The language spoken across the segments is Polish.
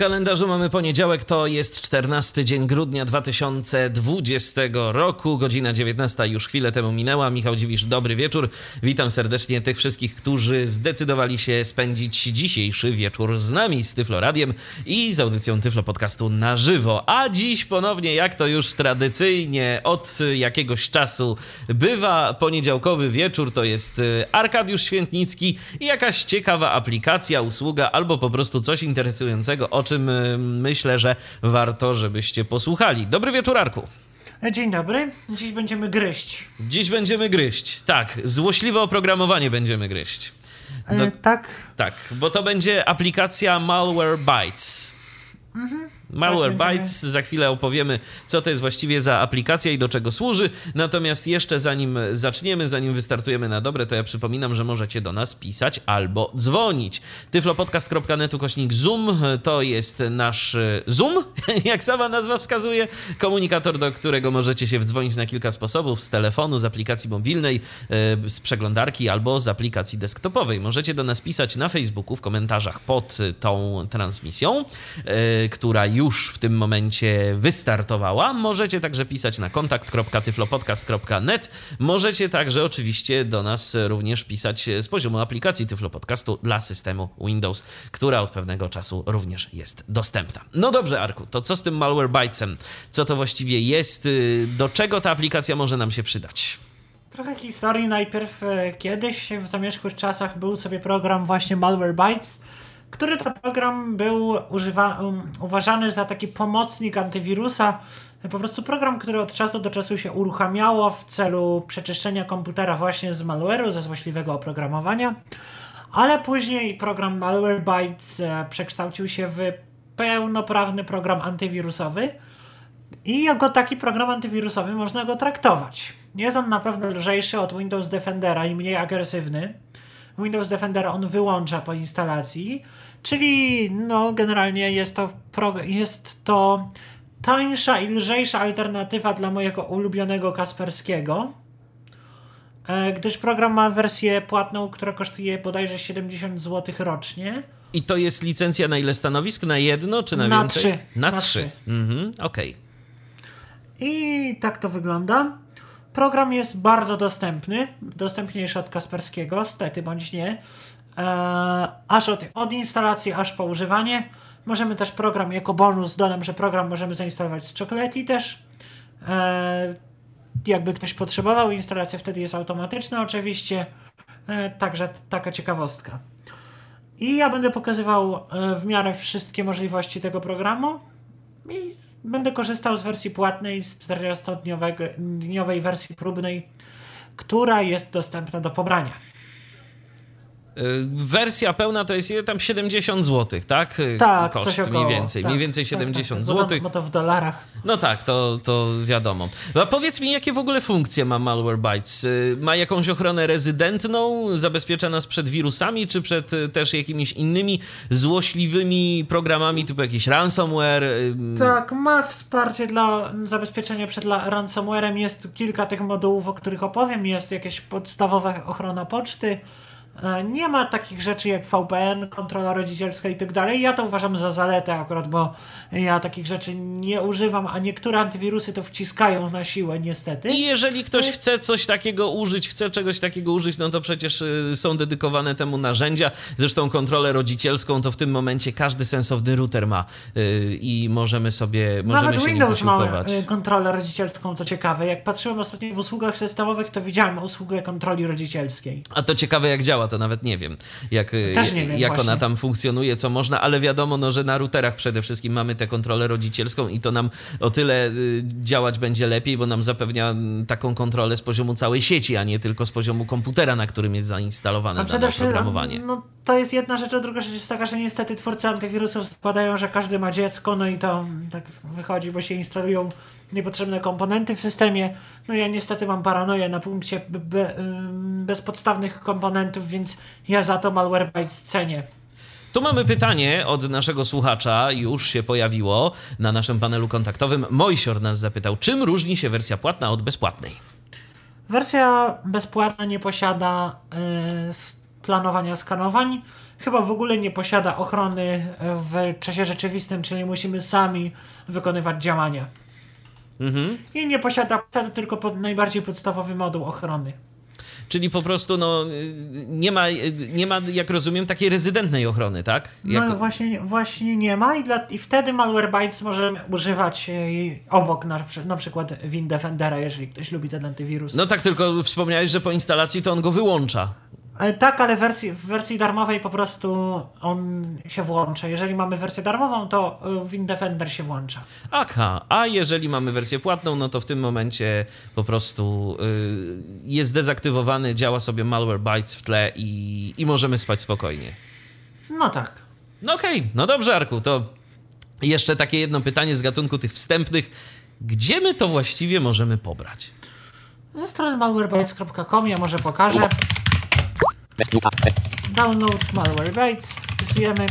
Kalendarzu mamy poniedziałek, to jest 14 dzień grudnia 2020 roku, godzina 19 już chwilę temu minęła. Michał Dziwisz, dobry wieczór. Witam serdecznie tych wszystkich, którzy zdecydowali się spędzić dzisiejszy wieczór z nami, z Tyflo Radiem i z audycją Tyflo Podcastu na żywo. A dziś ponownie, jak to już tradycyjnie od jakiegoś czasu bywa, poniedziałkowy wieczór to jest y, Arkadiusz Świętnicki i jakaś ciekawa aplikacja, usługa albo po prostu coś interesującego, o y, myślę, że warto, żebyście posłuchali. Dobry wieczór, Arku. Dzień dobry. Dziś będziemy gryźć. Dziś będziemy gryźć. Tak, złośliwe oprogramowanie będziemy gryźć. Do... E, tak. Tak, bo to będzie aplikacja Malwarebytes. Mhm. Malware tak, Bytes, za chwilę opowiemy, co to jest właściwie za aplikacja i do czego służy. Natomiast jeszcze zanim zaczniemy, zanim wystartujemy na dobre, to ja przypominam, że możecie do nas pisać albo dzwonić. tyflopodcast.net kośnik Zoom to jest nasz e, Zoom, jak sama nazwa wskazuje, komunikator, do którego możecie się wdzwonić na kilka sposobów, z telefonu, z aplikacji mobilnej, e, z przeglądarki albo z aplikacji desktopowej. Możecie do nas pisać na Facebooku w komentarzach pod tą transmisją, e, która już już w tym momencie wystartowała. Możecie także pisać na kontakt.tyflopodcast.net. Możecie także oczywiście do nas również pisać z poziomu aplikacji Tyflo Podcastu dla systemu Windows, która od pewnego czasu również jest dostępna. No dobrze, Arku, to co z tym Malwarebytesem? Co to właściwie jest? Do czego ta aplikacja może nam się przydać? Trochę historii. Najpierw e, kiedyś w zamierzchłych czasach był sobie program właśnie Malwarebytes, który to program był używa, um, uważany za taki pomocnik antywirusa. Po prostu program, który od czasu do czasu się uruchamiało w celu przeczyszczenia komputera właśnie z malware'u, ze złośliwego oprogramowania. Ale później program Malwarebytes e, przekształcił się w pełnoprawny program antywirusowy. I jako taki program antywirusowy można go traktować. Jest on na pewno lżejszy od Windows Defendera i mniej agresywny. Windows Defender on wyłącza po instalacji, czyli no generalnie jest to, jest to tańsza i lżejsza alternatywa dla mojego ulubionego Kasperskiego, e, gdyż program ma wersję płatną, która kosztuje bodajże 70 zł rocznie. I to jest licencja na ile stanowisk? Na jedno czy na, na więcej? Trzy. Na, na trzy. trzy. Mhm, Okej. Okay. I tak to wygląda. Program jest bardzo dostępny, dostępniejszy od Kasperskiego, stety bądź nie. Eee, aż od, od instalacji, aż po używanie. Możemy też program jako bonus, dodam, że program możemy zainstalować z Chocolate też. Eee, jakby ktoś potrzebował, instalacja wtedy jest automatyczna oczywiście. Eee, także taka ciekawostka. I ja będę pokazywał e, w miarę wszystkie możliwości tego programu. I będę korzystał z wersji płatnej, z 40-dniowej wersji próbnej, która jest dostępna do pobrania. Y, wersja pełna to jest tam 70 zł, tak? Y, tak, Koszt coś około, mniej więcej. Tak, mniej więcej 70 tak, tak, zł. Bo to, w dolarach. No tak, to, to wiadomo. A powiedz mi, jakie w ogóle funkcje ma Malwarebytes? Y, ma jakąś ochronę rezydentną? Zabezpiecza nas przed wirusami, czy przed też jakimiś innymi złośliwymi programami, typu jakiś ransomware? Tak, ma wsparcie dla zabezpieczenia przed ransomwarem. Jest kilka tych modułów, o których opowiem. Jest jakieś podstawowa ochrona poczty nie ma takich rzeczy jak VPN, kontrola rodzicielska i tak dalej. Ja to uważam za zaletę akurat, bo ja takich rzeczy nie używam, a niektóre antywirusy to wciskają na siłę niestety. I jeżeli ktoś e, chce coś takiego użyć, chce czegoś takiego użyć, no to przecież y, są dedykowane temu narzędzia. Zresztą kontrolę rodzicielską to w tym momencie każdy sensowny router ma y, i możemy sobie możemy Nawet się Windows ma y, kontrolę rodzicielską, to ciekawe. Jak patrzyłem ostatnio w usługach systemowych, to widziałem usługę kontroli rodzicielskiej. A to ciekawe jak działa to nawet nie wiem, jak, nie wiem, jak ona tam funkcjonuje, co można, ale wiadomo, no, że na routerach przede wszystkim mamy tę kontrolę rodzicielską i to nam o tyle y, działać będzie lepiej, bo nam zapewnia taką kontrolę z poziomu całej sieci, a nie tylko z poziomu komputera, na którym jest zainstalowane dane oprogramowanie. No to jest jedna rzecz, a druga rzecz jest taka, że niestety twórcy antywirusów składają, że każdy ma dziecko, no i to tak wychodzi, bo się instalują niepotrzebne komponenty w systemie. No ja niestety mam paranoję na punkcie be, be, bezpodstawnych komponentów, więc ja za to Malwarebytes cenię. Tu mamy pytanie od naszego słuchacza, już się pojawiło na naszym panelu kontaktowym. Mojsior nas zapytał, czym różni się wersja płatna od bezpłatnej? Wersja bezpłatna nie posiada y, planowania skanowań. Chyba w ogóle nie posiada ochrony w czasie rzeczywistym, czyli musimy sami wykonywać działania. Mhm. I nie posiada, posiada tylko pod najbardziej podstawowy moduł ochrony. Czyli po prostu no, nie, ma, nie ma, jak rozumiem, takiej rezydentnej ochrony, tak? Jak... No właśnie, właśnie nie ma i, dla, i wtedy Malwarebytes możemy używać obok na, na przykład WinDefendera, jeżeli ktoś lubi ten antywirus. No tak, tylko wspomniałeś, że po instalacji to on go wyłącza. Tak, ale wersji, w wersji darmowej po prostu on się włącza. Jeżeli mamy wersję darmową, to e, WinDefender się włącza. Aha, a jeżeli mamy wersję płatną, no to w tym momencie po prostu yy, jest dezaktywowany, działa sobie Malwarebytes w tle i, i możemy spać spokojnie. No tak. No okej, okay. no dobrze Arku, to jeszcze takie jedno pytanie z gatunku tych wstępnych. Gdzie my to właściwie możemy pobrać? Ze strony malwarebytes.com ja może pokażę. Download Malwarebytes, wpisujemy.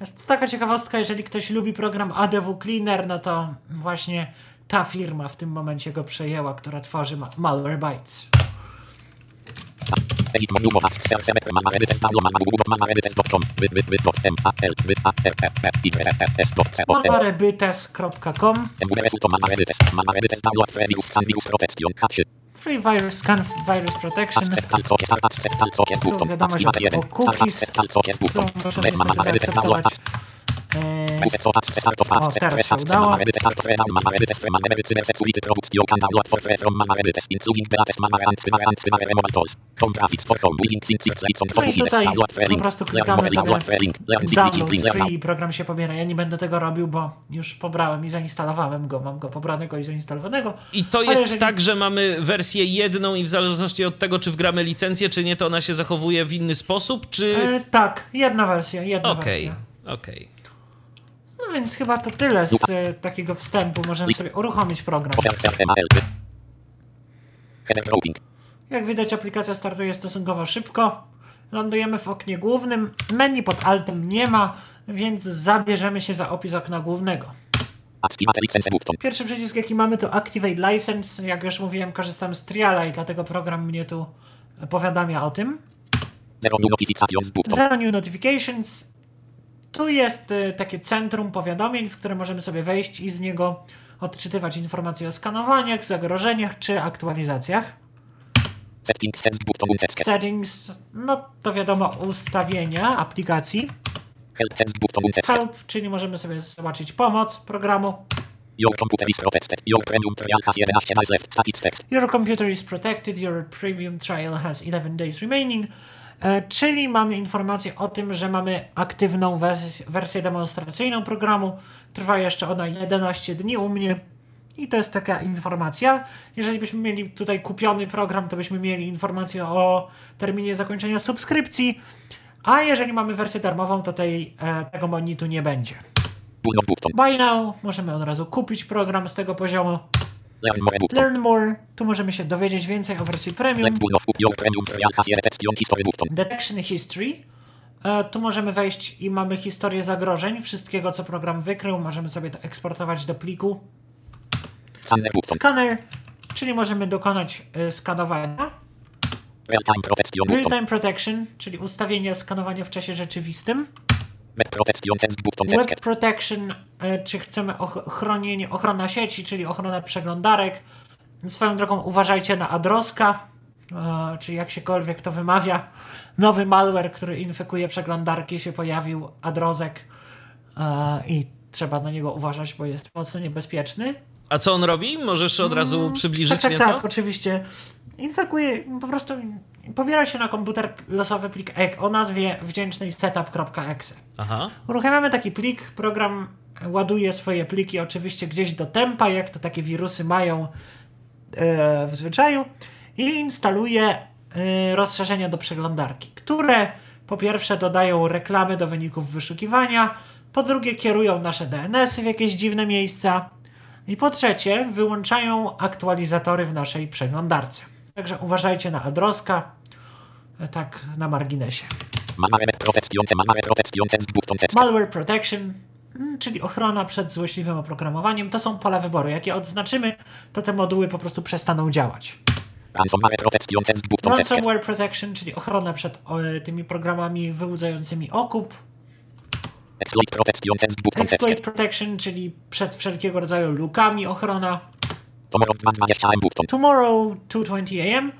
Jest to taka ciekawostka, jeżeli ktoś lubi program ADW Cleaner, no to właśnie ta firma w tym momencie go przejęła, która tworzy ma Malwarebytes. Malwarebytes.com Free Virus Scan Virus Protection. Tu wiadomość o cookies, którą możemy zaakceptować. No po prostu klikamy sobie i program się pobiera. Ja nie będę tego robił, bo już pobrałem i zainstalowałem go. Mam go pobranego i zainstalowanego. I to jest jeżeli... tak, że mamy wersję jedną i w zależności od tego, czy wgramy licencję, czy nie, to ona się zachowuje w inny sposób, czy... E, tak, jedna wersja, jedna okay. wersja. Okej, okej. No więc chyba to tyle z e, takiego wstępu. Możemy sobie uruchomić program. Jak widać aplikacja startuje stosunkowo szybko. Lądujemy w oknie głównym. Menu pod altem nie ma, więc zabierzemy się za opis okna głównego. Pierwszy przycisk jaki mamy to Activate License. Jak już mówiłem korzystam z Triala i dlatego program mnie tu powiadamia o tym. Zero New Notifications. Tu jest y, takie centrum powiadomień, w które możemy sobie wejść i z niego odczytywać informacje o skanowaniach, zagrożeniach czy aktualizacjach. Settings, no to wiadomo ustawienia aplikacji. Help, czyli możemy sobie zobaczyć pomoc programu. Your computer is protected. Your premium trial has 11 days left. Static text. Your computer is protected. Your premium trial has 11 days remaining. E, czyli mamy informację o tym, że mamy aktywną wers wersję demonstracyjną programu. Trwa jeszcze ona 11 dni u mnie. I to jest taka informacja. Jeżeli byśmy mieli tutaj kupiony program, to byśmy mieli informację o terminie zakończenia subskrypcji. A jeżeli mamy wersję darmową, to tej, e, tego monitu nie będzie. Buy now. Możemy od razu kupić program z tego poziomu. Learn more. Tu możemy się dowiedzieć więcej o wersji premium. Detection History. E, tu możemy wejść i mamy historię zagrożeń, wszystkiego co program wykrył. Możemy sobie to eksportować do pliku. Scanner, czyli możemy dokonać y, skanowania. Real-time protection, czyli ustawienie skanowania w czasie rzeczywistym. Web Protection, e, czy chcemy ochronienie, ochrona sieci, czyli ochrona przeglądarek. Swoją drogą uważajcie na Adroska, e, czy jak siekolwiek to wymawia. Nowy malware, który infekuje przeglądarki się pojawił, Adrozek e, i trzeba na niego uważać, bo jest mocno niebezpieczny. A co on robi? Możesz od razu mm, przybliżyć tak, tak, nieco? Tak, oczywiście. Infekuje, po prostu pobiera się na komputer losowy plik o nazwie wdzięcznej setup.exe. Uruchamiamy taki plik, program ładuje swoje pliki oczywiście gdzieś do tempa, jak to takie wirusy mają e, w zwyczaju i instaluje e, rozszerzenia do przeglądarki, które Po pierwsze dodają reklamy do wyników wyszukiwania, po drugie kierują nasze DNS-y w jakieś dziwne miejsca i po trzecie wyłączają aktualizatory w naszej przeglądarce. Także uważajcie na adroska, e, tak na marginesie. Malware protection, mm, czyli ochrona przed złośliwym oprogramowaniem, to są pola wyboru. Jak je odznaczymy, to te moduły po prostu przestaną działać. Ransomware protection, czyli ochrona przed tymi programami wyłudzającymi okup. Exploit. Protection, czyli przed wszelkiego rodzaju lukami ochrona. Tomorrow 220 am button. Tomorrow 2.20 am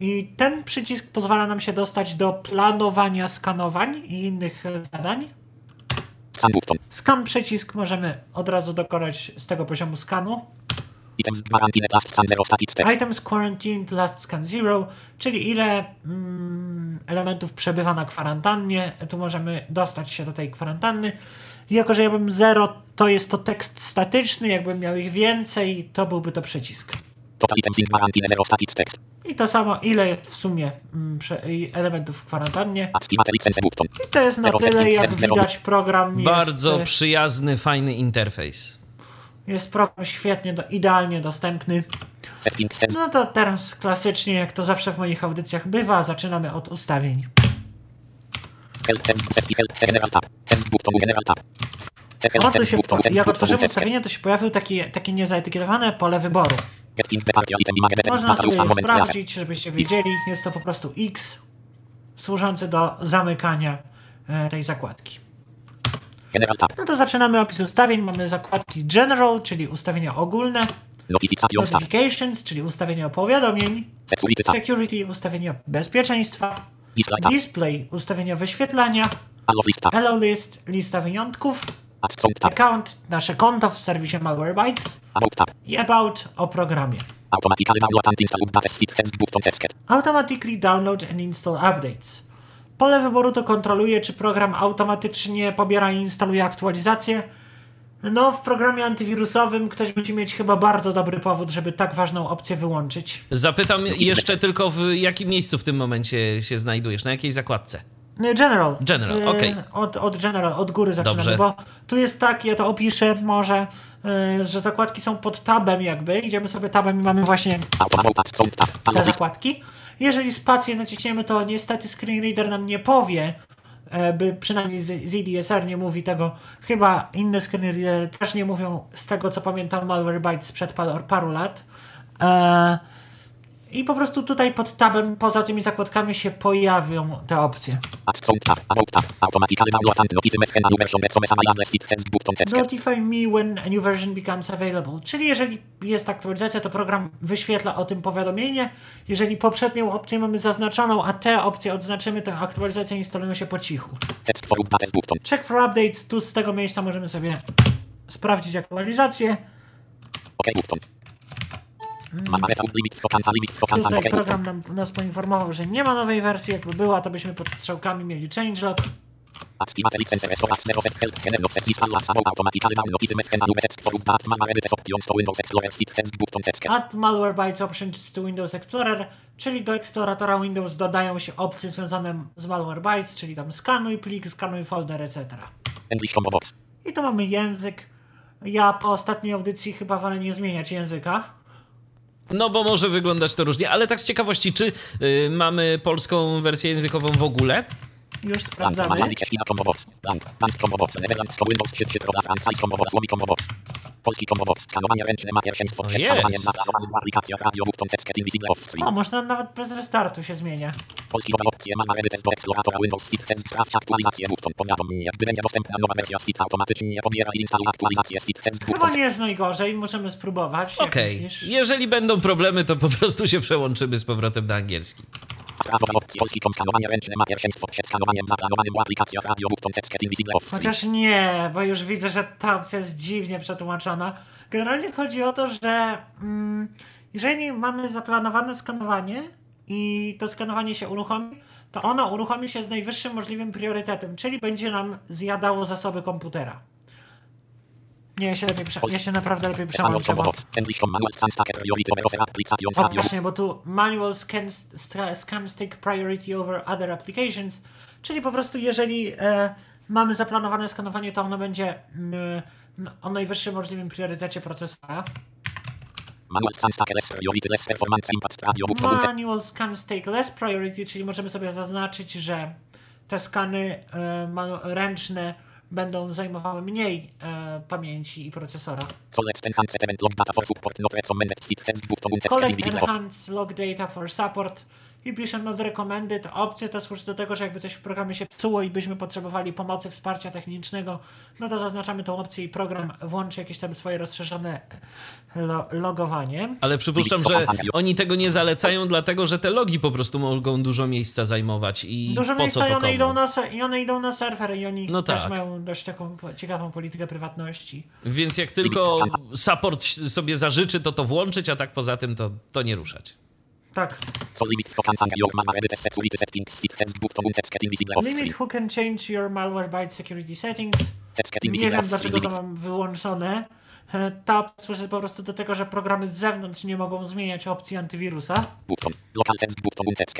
i ten przycisk pozwala nam się dostać do planowania skanowań i innych e, zadań. Scan przycisk możemy od razu dokonać z tego poziomu skanu. Items guaranteed last scan zero static text. Items quarantined last scan zero, czyli ile mm, elementów przebywa na kwarantannie. Tu możemy dostać się do tej kwarantanny. I jako, że ja bym 0, to jest to tekst statyczny. Jakbym miał ich więcej, to byłby to przycisk. Zero. I to samo, ile jest w sumie mm, elementów w kwarantannie. I to jest na Zero tyle, jak zero. widać program jest, Bardzo e, przyjazny, fajny interfejs. jest program świetnie, do, idealnie dostępny. No to teraz klasycznie, jak to zawsze w moich audycjach bywa, zaczynamy od ustawień. O, tu się, jak otworzymy ustawienie, to się pojawił taki, takie niezaetykietowane pole wyboru. Można sobie sprawdzić, żebyście wiedzieli. Jest to po prostu X służący do zamykania e, tej zakładki. No to zaczynamy opis ustawień. Mamy zakładki General, czyli ustawienia ogólne. Notifications czyli ustawienia powiadomień. Security. Security, ustawienia bezpieczeństwa. Display ustawienia wyświetlania. Hello List, lista wyjątków. Account, nasze konto w serwisie Malwarebytes. I About o programie. Automatically download and install updates button text. Automatically download and install updates. Pole wyboru to kontroluje, czy program automatycznie pobiera i instaluje aktualizacje. No, w programie antywirusowym ktoś musi mieć chyba bardzo dobry powód, żeby tak ważną opcję wyłączyć. Zapytam jeszcze tylko, w jakim miejscu w tym momencie się znajdujesz, na jakiej zakładce? General. General, E, okej. Od, od General, od góry zaczynamy, Dobrze. bo tu jest tak, ja to opiszę może, e, że zakładki są pod tabem jakby. Idziemy sobie tabem i mamy właśnie te zakładki. Jeżeli spację naciśniemy, to niestety screen reader nam nie powie, by przynajmniej ZDSR nie mówi tego. Chyba inne screen readery też nie mówią, z tego co pamiętam, Malwarebytes sprzed paru, paru lat. E, I po prostu tutaj pod tabem, poza tymi zakładkami się pojawią te opcje. Notify me when a new version becomes available. Czyli jeżeli jest aktualizacja, to program wyświetla o tym powiadomienie. Jeżeli poprzednią opcję mamy zaznaczoną, a te opcje odznaczymy, to aktualizacje instalują się po cichu. Check for updates. Tu z tego miejsca możemy sobie sprawdzić aktualizację. Button. Tutaj program nam, nas poinformował, że nie ma nowej wersji. Jakby była, to byśmy pod strzałkami mieli changelog. Activate license restore zero set help general set install apps about automatically download me when a new text for update my edit options. Add to Windows Explorer, czyli do eksploratora Windows dodają się opcje związane z Malwarebytes, czyli tam skanuj plik, skanuj folder, etc. I tu mamy język. Ja po ostatniej audycji chyba wolę nie zmieniać języka. No bo może wyglądać to różnie, ale tak z ciekawości, czy y, mamy polską wersję językową w ogóle? Już sprawdzamy. Manualik Cieślina combo box. Blank, blank combo box. Netherlands to Windows 3 3 Pro Franchise combo box. Złomi combo box. Polski combo box. Skanowanie ręczne ma pierwszeństwo przed jest. O, można nawet bez restartu się zmienia. Polski nowe opcje ma edytes do eksploratora Windows Fit Text sprawdź aktualizację button. Powiadomienie, gdy będzie dostępna nowa wersja Fit automatycznie pobiera i instaluje aktualizację Fit Text Chyba nie jest najgorzej, możemy spróbować. Okej, myślisz? jeżeli będą problemy, to po prostu się przełączymy z powrotem na angielski. Chociaż nie, bo już widzę, że ta opcja jest dziwnie przetłumaczona. Generalnie chodzi o to, że mm, jeżeli mamy zaplanowane skanowanie i to skanowanie się uruchomi, to ono uruchomi się z najwyższym możliwym priorytetem, czyli będzie nam zjadało zasoby komputera. Nie, ja się, lepiej prze... ja się naprawdę lepiej przełączę, bo... O właśnie, bo tu manual scan, scan stick priority over other applications, czyli po prostu jeżeli e, mamy zaplanowane skanowanie, to ono będzie mm, o najwyższym możliwym priorytecie procesora. Manual scan stacker less priority less performance impact stadio. Book for Manual scan stick less priority, czyli możemy sobie zaznaczyć, że te skany e, ręczne będą zajmowały mniej e, pamięci i procesora. Collect enhanced log data for support i pisze not recommended. Opcja ta służy do tego, że jakby coś w programie się psuło i byśmy potrzebowali pomocy, wsparcia technicznego, no to zaznaczamy tą opcję i program włączy jakieś tam swoje rozszerzone lo logowanie. Ale przypuszczam, że oni tego nie zalecają, dlatego że te logi po prostu mogą dużo miejsca zajmować i Dużo po miejsca co i to one, komu? idą na i one idą na serwer i oni No też tak. mają dość taką ciekawą politykę prywatności. Więc jak tylko support sobie zażyczy, to to włączyć, a tak poza tym to, to nie ruszać. Tak. So limit hook and hang your edit security settings book for text invisible off. Limit who can change your malware byte security settings. Text Nie wiem dlaczego to mam wyłączone. E, Ta służy po prostu do tego, że programy z zewnątrz nie mogą zmieniać opcji antywirusa. Button. Local heads button text.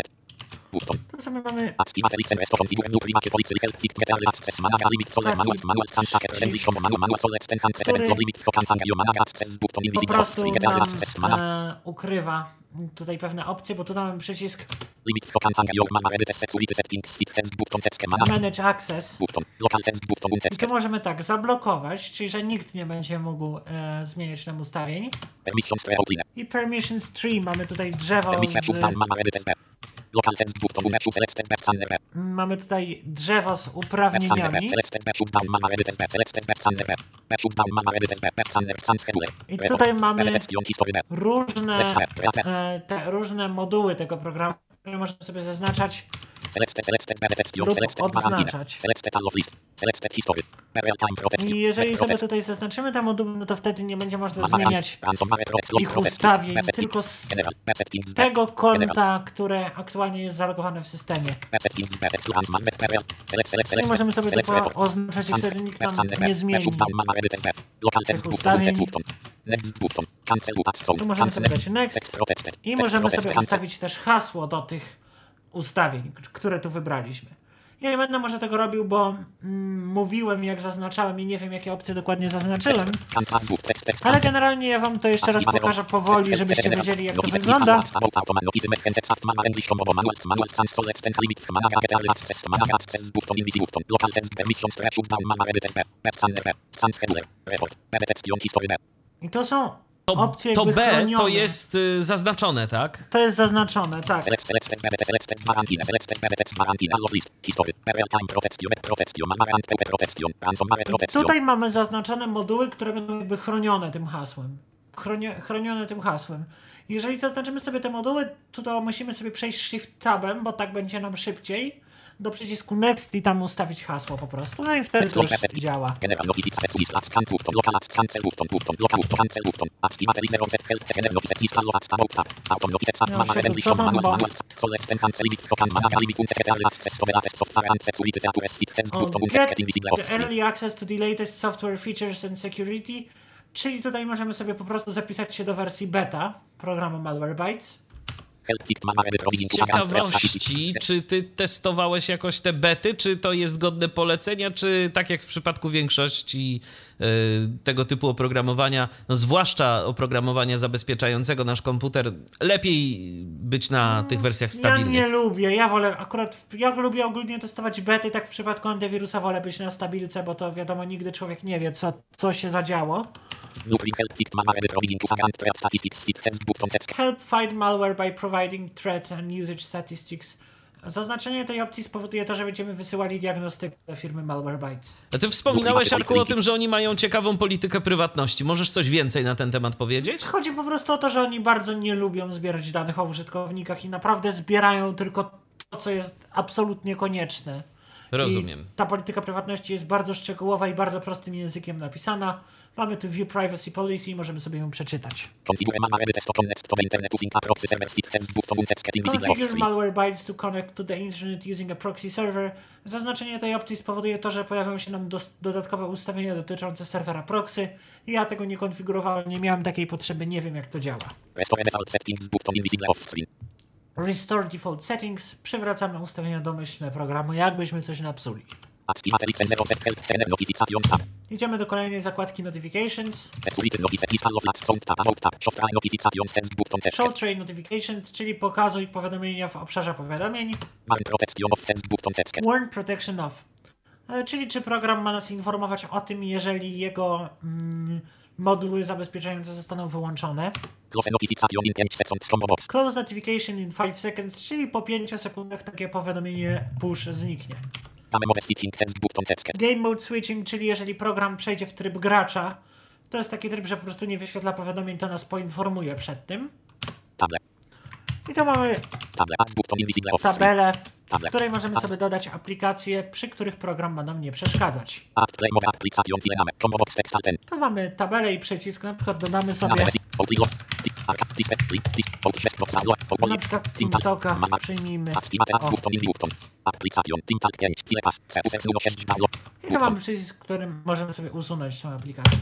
Button. To sobie mamy Activa Felix and Resto configure new primakie policy help get early access managa limit solar Tak. manual manual scan stacker English combo manual manual select enhance event Który- log limit hook and hang your managa access button invisible off nam access managa e, ukrywa tutaj pewne opcje, bo tu mamy przycisk Manage Access. I tu możemy tak zablokować, czyli że nikt nie będzie mógł e, zmieniać nam ustawień. I Permissions Tree mamy tutaj drzewo Permission z, mamy tutaj drzewo z uprawnieniami. I tutaj mamy różne, e, te różne moduły tego programu, które możemy sobie zaznaczać. Lub odznaczać. I jeżeli sobie tutaj zaznaczymy te moduły, no to wtedy nie będzie można zmieniać ich ustawień tylko z tego konta, które aktualnie jest zalogowane w systemie. Web settings, web text, Hansman, web real. Select, select, I select możemy sobie tylko oznaczać i wtedy nikt nam nie zmieni. Tych ustawień. Tu możemy sobie dać next i możemy sobie ustawić też hasło do tych ustawień, które tu wybraliśmy. Ja nie będę może tego robił, bo mm, mówiłem jak zaznaczałem i nie wiem jakie opcje dokładnie zaznaczyłem, ale generalnie ja wam to jeszcze raz pokażę powoli, żebyście wiedzieli jak to wygląda. I to są To, opcje to B chronione. to jest y, zaznaczone, tak? To jest zaznaczone, tak. I tutaj mamy zaznaczone moduły, które będą jakby chronione tym hasłem. Chronie, chronione tym hasłem. Jeżeli zaznaczymy sobie te moduły, to, to musimy sobie przejść Shift Tabem, bo tak będzie nam szybciej, do przycisku Next i tam ustawić hasło po prostu. No i wtedy to już działa. Get early access to the latest software features and security, czyli tutaj możemy sobie po prostu zapisać się do wersji beta programu Malwarebytes. help fit mama edit Z ciekawości, czy ty testowałeś jakoś te bety, czy to jest godne polecenia, czy tak jak w przypadku większości y, tego typu oprogramowania, no zwłaszcza oprogramowania zabezpieczającego nasz komputer, lepiej być na tych wersjach Ja stabilnych? nie lubię, ja wolę akurat, ja lubię ogólnie testować bety, tak w przypadku antywirusa wolę być na stabilce, bo to wiadomo, nigdy człowiek nie wie, co, co się zadziało. Help find malware by providing threat and usage statistics. Zaznaczenie tej opcji spowoduje to, że będziemy wysyłali diagnostykę do firmy Malwarebytes. A ty wspominałeś, Arku, o tym, że oni mają ciekawą politykę prywatności. Możesz coś więcej na ten temat powiedzieć? Chodzi po prostu o to, że oni bardzo nie lubią zbierać danych o użytkownikach i naprawdę zbierają tylko to, co jest absolutnie konieczne. Rozumiem. I ta polityka prywatności jest bardzo szczegółowa i bardzo prostym językiem napisana. Mamy tu View Privacy Policy i możemy sobie ją przeczytać. Configure malware to connect to connect to the internet using a proxy server. Zaznaczenie tej opcji spowoduje to, że pojawią się nam dodatkowe ustawienia dotyczące serwera proxy. Ja tego nie konfigurowałem, nie miałem takiej potrzeby, nie wiem jak to działa. Restore Default Settings. Przywracamy ustawienia domyślne programu, jakbyśmy coś napsuli. Activate Idziemy do kolejnej zakładki Notifications. Show Train Notifications, czyli pokazuj powiadomienia w obszarze powiadomień. Warn protection Off. E, Czyli czy program ma nas informować o tym, jeżeli jego mm, moduły zabezpieczające zostaną wyłączone. Close notification in 5 seconds combo box. Close Notification in 5 seconds, czyli po 5 sekundach takie powiadomienie push zniknie. Game mode switching czyli jeżeli program przejdzie w tryb gracza, to jest taki tryb, że po prostu nie wyświetla powiadomień, to nas poinformuje przed tym. Table. I tu mamy tabelę, w której możemy sobie dodać aplikacje, przy których program ma nam nie przeszkadzać. Tu mamy tabelę i przycisk, na przykład dodamy sobie na przykład. TikToka, przyjmijmy. O. boot on in button. Application. Tintal 5. File pass. Focus 06 download. I tu mamy przycisk, którym możemy sobie usunąć tą aplikację.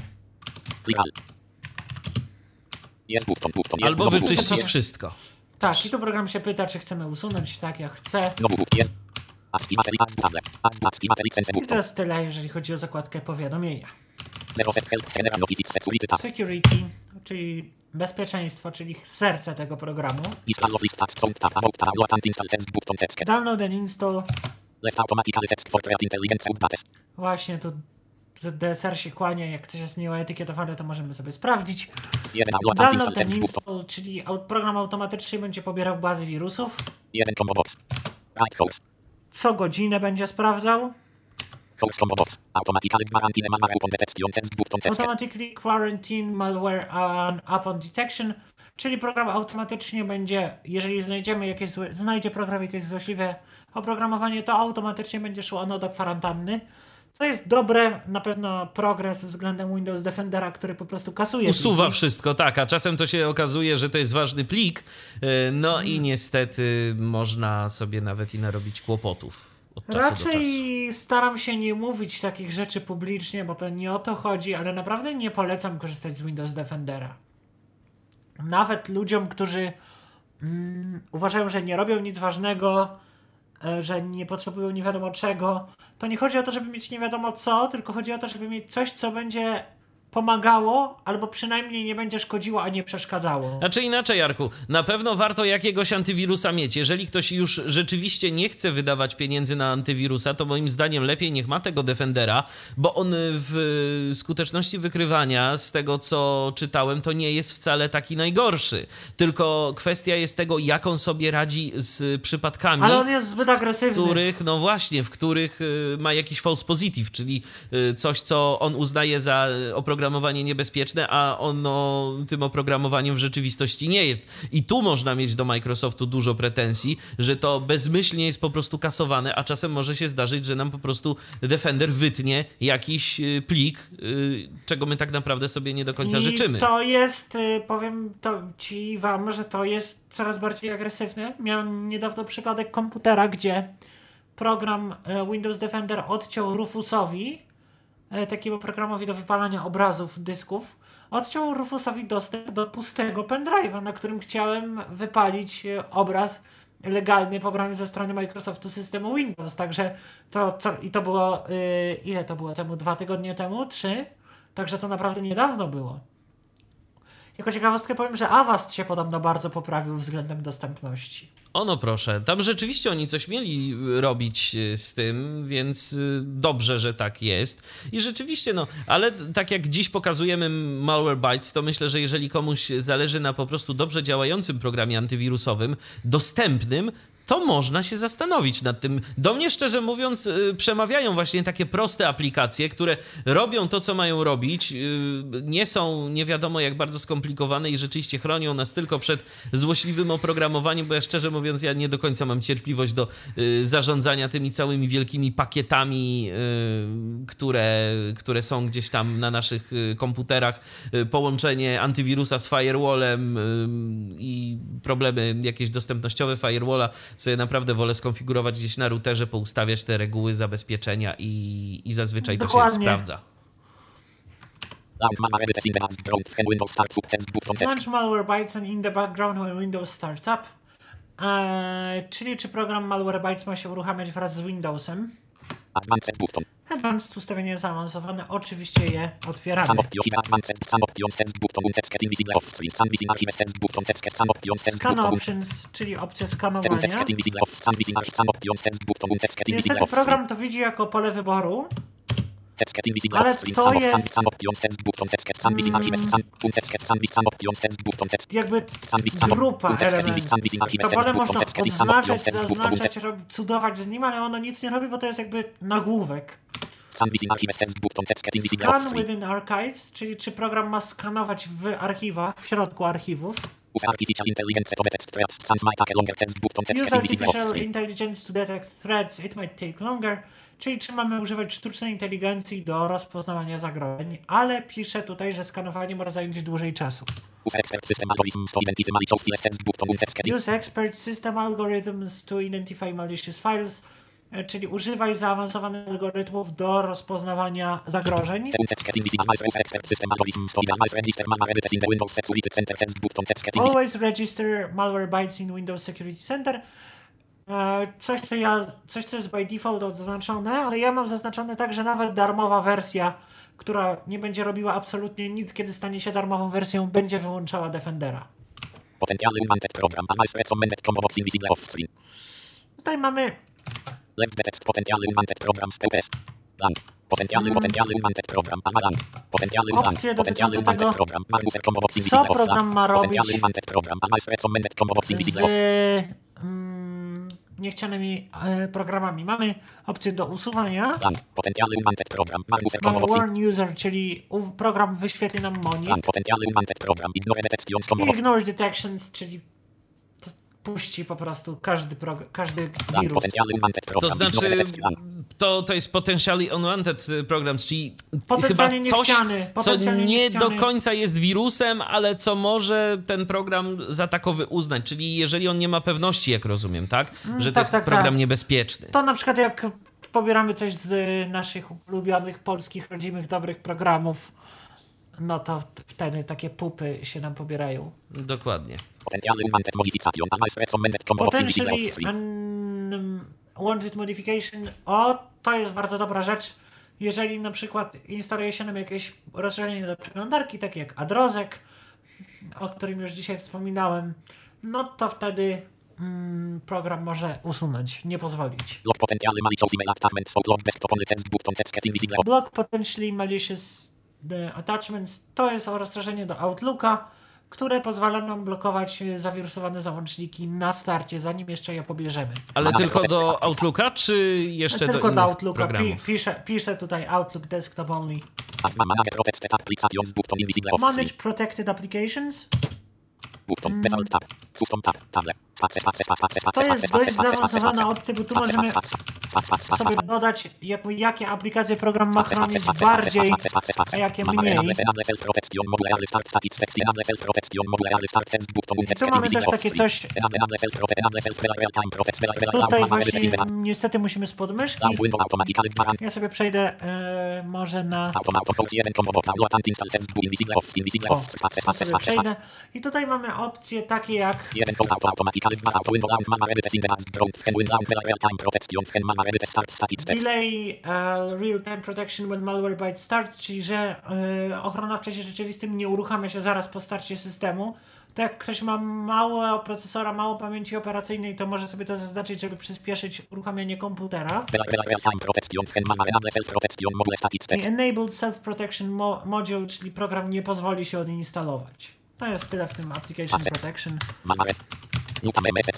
Albo no wyczyścić wszystko. Tak, i tu program się pyta, czy chcemy usunąć. Tak, ja chcę. No I to jest tyle, jeżeli chodzi o zakładkę powiadomienia. Security czyli bezpieczeństwo, czyli serce tego programu. Download and install. Właśnie tu DSR się kłania, jak coś jest nieoetykietowane, to możemy sobie sprawdzić. Download and install czyli program automatycznie będzie pobierał bazy wirusów. Co godzinę będzie sprawdzał. Automatically quarantine malware on, upon detection, czyli program automatycznie będzie, jeżeli znajdziemy jakieś znajdzie program jakieś złośliwe oprogramowanie, to automatycznie będzie szło ono do kwarantanny. To jest dobre, na pewno progres względem Windows Defendera, który po prostu kasuje. Usuwa pliki. wszystko, tak, a czasem to się okazuje, że to jest ważny plik, e, no Mhm. i niestety można sobie nawet i narobić kłopotów od czasu do czasu. Raczej staram się nie mówić takich rzeczy publicznie, bo to nie o to chodzi, ale naprawdę nie polecam korzystać z Windows Defendera. Nawet ludziom, którzy mm, uważają, że nie robią nic ważnego, że nie potrzebują nie wiadomo czego, to nie chodzi o to, żeby mieć nie wiadomo co, tylko chodzi o to, żeby mieć coś, co będzie pomagało, albo przynajmniej nie będzie szkodziło, a nie przeszkadzało. Znaczy inaczej, Jarku, na pewno warto jakiegoś antywirusa mieć. Jeżeli ktoś już rzeczywiście nie chce wydawać pieniędzy na antywirusa, to moim zdaniem lepiej niech ma tego Defendera, bo on w skuteczności wykrywania, z tego co czytałem, to nie jest wcale taki najgorszy. Tylko kwestia jest tego, jak on sobie radzi z przypadkami. Ale on jest zbyt agresywny. których, no właśnie, w których y, ma jakiś false positive, czyli y, coś, co on uznaje za y, oprogramowanie niebezpieczne, a ono tym oprogramowaniem w rzeczywistości nie jest. I tu można mieć do Microsoftu dużo pretensji, że to bezmyślnie jest po prostu kasowane, a czasem może się zdarzyć, że nam po prostu Defender wytnie jakiś y, plik, y, czego my tak naprawdę sobie nie do końca I życzymy. to jest, y, powiem to ci wam, że to jest coraz bardziej agresywne. Miałem niedawno przypadek komputera, gdzie program Windows Defender odciął Rufusowi, takiemu programowi do wypalania obrazów, dysków, odciął Rufusowi dostęp do pustego pendrive'a, na którym chciałem wypalić e, obraz legalny pobrany ze strony Microsoftu systemu Windows. Także to, co, i to było, y, ile to było temu? Dwa tygodnie temu? Trzy? Także to naprawdę niedawno było. Jako ciekawostkę powiem, że Avast się podobno bardzo poprawił względem dostępności. Ono proszę, tam rzeczywiście oni coś mieli y, robić y, z tym, więc y, dobrze, że tak jest. I rzeczywiście, no, ale tak jak dziś pokazujemy Malwarebytes, to myślę, że jeżeli komuś zależy na po prostu dobrze działającym programie antywirusowym, dostępnym, to można się zastanowić nad tym. Do mnie, szczerze mówiąc, y, przemawiają właśnie takie proste aplikacje, które robią to, co mają robić, y, nie są nie wiadomo jak bardzo skomplikowane i rzeczywiście chronią nas tylko przed złośliwym oprogramowaniem, bo ja szczerze mówiąc, ja nie do końca mam cierpliwość do y, zarządzania tymi całymi wielkimi pakietami, które, które są gdzieś tam na naszych komputerach, połączenie antywirusa z firewallem i problemy jakieś dostępnościowe firewalla sobie naprawdę wolę skonfigurować gdzieś na routerze, poustawiać te reguły zabezpieczenia i, i zazwyczaj Dokładnie. to się sprawdza. Launch Malwarebytes in the background when Windows starts up. Eee, czyli czy program Malwarebytes ma się uruchamiać wraz z Windowsem? Advanced button. Advanced ustawienie zaawansowane, oczywiście je otwieramy. Scan. Options, czyli opcja skanowania. Niestety program to widzi jako pole wyboru. Ale to jest- text jakby grupa elementów. To pole można odznaczać, zaznaczać, rob- cudować z nim, ale ono nic nie robi, bo to jest jakby nagłówek. Scan within archives, czyli czy program ma skanować w archiwach, w środku archiwów. Use artificial intelligence to detect threats. Some might take longer text Use artificial intelligence to detect threats, it might take longer. Czyli czy mamy używać sztucznej inteligencji do rozpoznawania zagrożeń, ale pisze tutaj, że skanowanie może zająć dłużej czasu. Use expert system algorithms to identify malicious files Use expert system algorithms to identify malicious files, e, czyli używaj zaawansowanych algorytmów do rozpoznawania zagrożeń. Always register malware bytes in Windows Security Center. E, Coś co, ja, coś, co jest by default odznaczone, ale ja mam zaznaczone tak, że nawet darmowa wersja, która nie będzie robiła absolutnie nic, kiedy stanie się darmową wersją, będzie wyłączała Defendera. Potenziale unwanted program. Analyze recommended combo box invisible off screen. Tutaj mamy Left detect potenziale unwanted program PPS. Lang. Potenziale potenziale unwanted program. Amalang. Potenziale lang. Opcje Potenziale dotyczące unwanted tego, program. Marbuser combo box co invisible off program ma robić Potenziale unwanted program. Analyze recommended z invisible off. Mm, niechcianymi e, programami. Mamy opcję do usuwania. Lang. Potenziale unwanted program. Combo Mamy warn user, czyli program wyświetli nam monit. Lang. Potenziale unwanted program. Ignore detections ignore detections, czyli puści po prostu każdy, każdy Lang. wirus. Program. To znaczy. Lang. to, to jest potentially unwanted y, programs, czyli chyba coś, niechciany, co nie do końca jest wirusem, ale co może ten program za takowy uznać. Czyli jeżeli on nie ma pewności, jak rozumiem, tak? Że to tak, jest tak, program tak. niebezpieczny. To na przykład jak pobieramy coś z y, naszych ulubionych polskich, rodzimych, dobrych programów, no to wtedy takie pupy się nam pobierają. Dokładnie. Potentially unwanted modification. O, to jest bardzo dobra rzecz. Jeżeli na przykład instaluje się nam jakieś rozszerzenie do przeglądarki, takie jak Adrozek, o którym już dzisiaj wspominałem, no to wtedy mm, program może usunąć, nie pozwolić. Log potenziale malicious email attachment. So log desktop only text button text invisible off. Block potentially malicious attachments to jest rozszerzenie do Outlooka, które pozwala nam blokować e, zawirusowane załączniki na starcie, zanim jeszcze je pobierzemy. Ale Mamy tylko do. Outlooka, czy jeszcze Tylko do do innych Outlooka. Pi, piszę, piszę tutaj Outlook Desktop Only. Manage protected applications default tab. Custom tab. To jest dość zaawansowana opcja, bo tu możemy sobie dodać, jakie aplikacje program ma chronić bardziej, a jakie mniej. Tu mamy też takie coś- Tutaj właśnie niestety musimy spod myszki. Ja sobie przejdę e, może na... O, sobie przejdę. I tutaj mamy opcje takie jak Delay uh, Real Time Protection when Malware Byte Starts, czyli że e, ochrona w czasie rzeczywistym nie uruchamia się zaraz po starcie systemu. To jak ktoś ma mało procesora, mało pamięci operacyjnej, to może sobie to zaznaczyć, żeby przyspieszyć uruchamianie komputera. I. Enabled Self Protection mo Module, czyli program nie pozwoli się odinstalować. To jest tyle w tym Application Protection.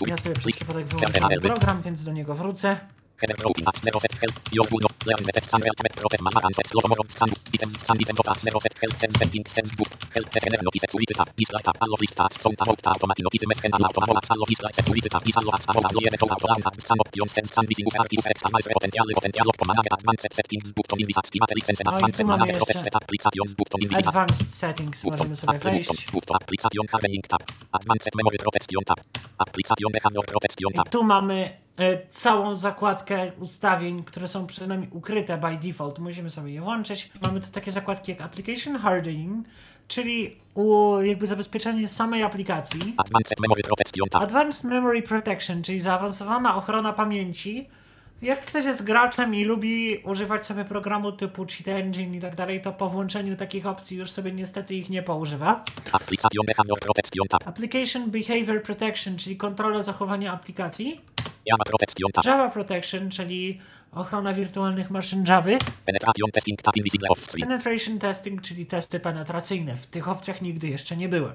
Ja sobie przez przypadek wyłączyłem program, więc do niego wrócę. Header Grouping at 0 set help. Your Uno. Learn the text and ultimate protect mama and set logo more scan. Items scan item dot at 0 set help. Ten settings ten book. Help te kener notice security tab. Dislike tab. All of list tabs. Phone tab. Out automatic notice met can allow automatic all of dislike security tab. Disallow at tab. All of the auto tab. Scan options ten scan missing user archive select analyze potential potential lock command advanced settings i możemy sobie wejść. Application hardening tab. Advanced memory protection tab. Application behavior protection I tab. tu mamy całą zakładkę ustawień, które są przed nami ukryte by default. Musimy sobie je włączyć. Mamy tu takie zakładki jak Application Hardening, czyli jakby zabezpieczenie samej aplikacji. Advanced memory protection. Advanced Memory Protection, czyli zaawansowana ochrona pamięci. Jak ktoś jest graczem i lubi używać sobie programu typu Cheat Engine i tak dalej, to po włączeniu takich opcji już sobie niestety ich nie poużywa. Application behavior protection tab. Application Behavior Protection, czyli kontrola zachowania aplikacji. Java protection. Java Protection, czyli ochrona wirtualnych maszyn Java. Penetration testing. Penetration Testing, czyli testy penetracyjne. W tych opcjach nigdy jeszcze nie byłem.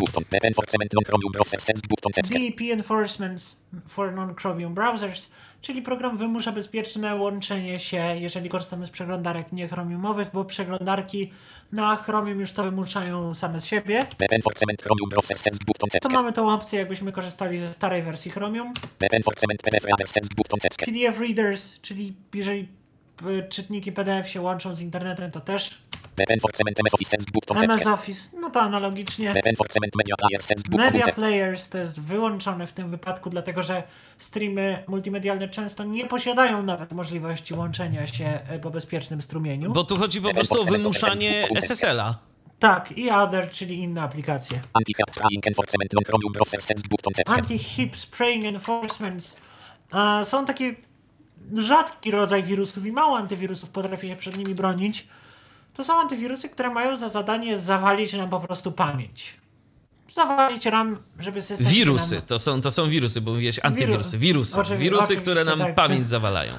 Button. Enforcement non-chromium browser sense button text. DEP Enforcements for Non-Chromium Browsers, czyli program wymusza bezpieczne łączenie się, jeżeli korzystamy z przeglądarek niechromiumowych, bo przeglądarki na Chromium już to wymuszają same z siebie. Chromium To mamy tą opcję, jakbyśmy korzystali ze starej wersji Chromium. PDF Readers, czyli jeżeli y, czytniki PDF się łączą z internetem, to też. MS Office no to analogicznie. Media. Players to jest wyłączone w tym wypadku, dlatego że streamy multimedialne często nie posiadają nawet możliwości łączenia się e, po bezpiecznym strumieniu. Bo tu chodzi po prostu o wymuszanie SSL-a. Tak, i Other, czyli inne aplikacje. Anti-hip spraying enforcements są taki rzadki rodzaj wirusów i mało antywirusów potrafi się przed nimi bronić. To są antywirusy, które mają za zadanie zawalić nam po prostu pamięć. Zawalić RAM, żeby system Wirusy, nam... to są, to są wirusy, bo mówiłeś antywirusy. Wirusy, wirusy, oczywiście, które nam tak. pamięć zawalają.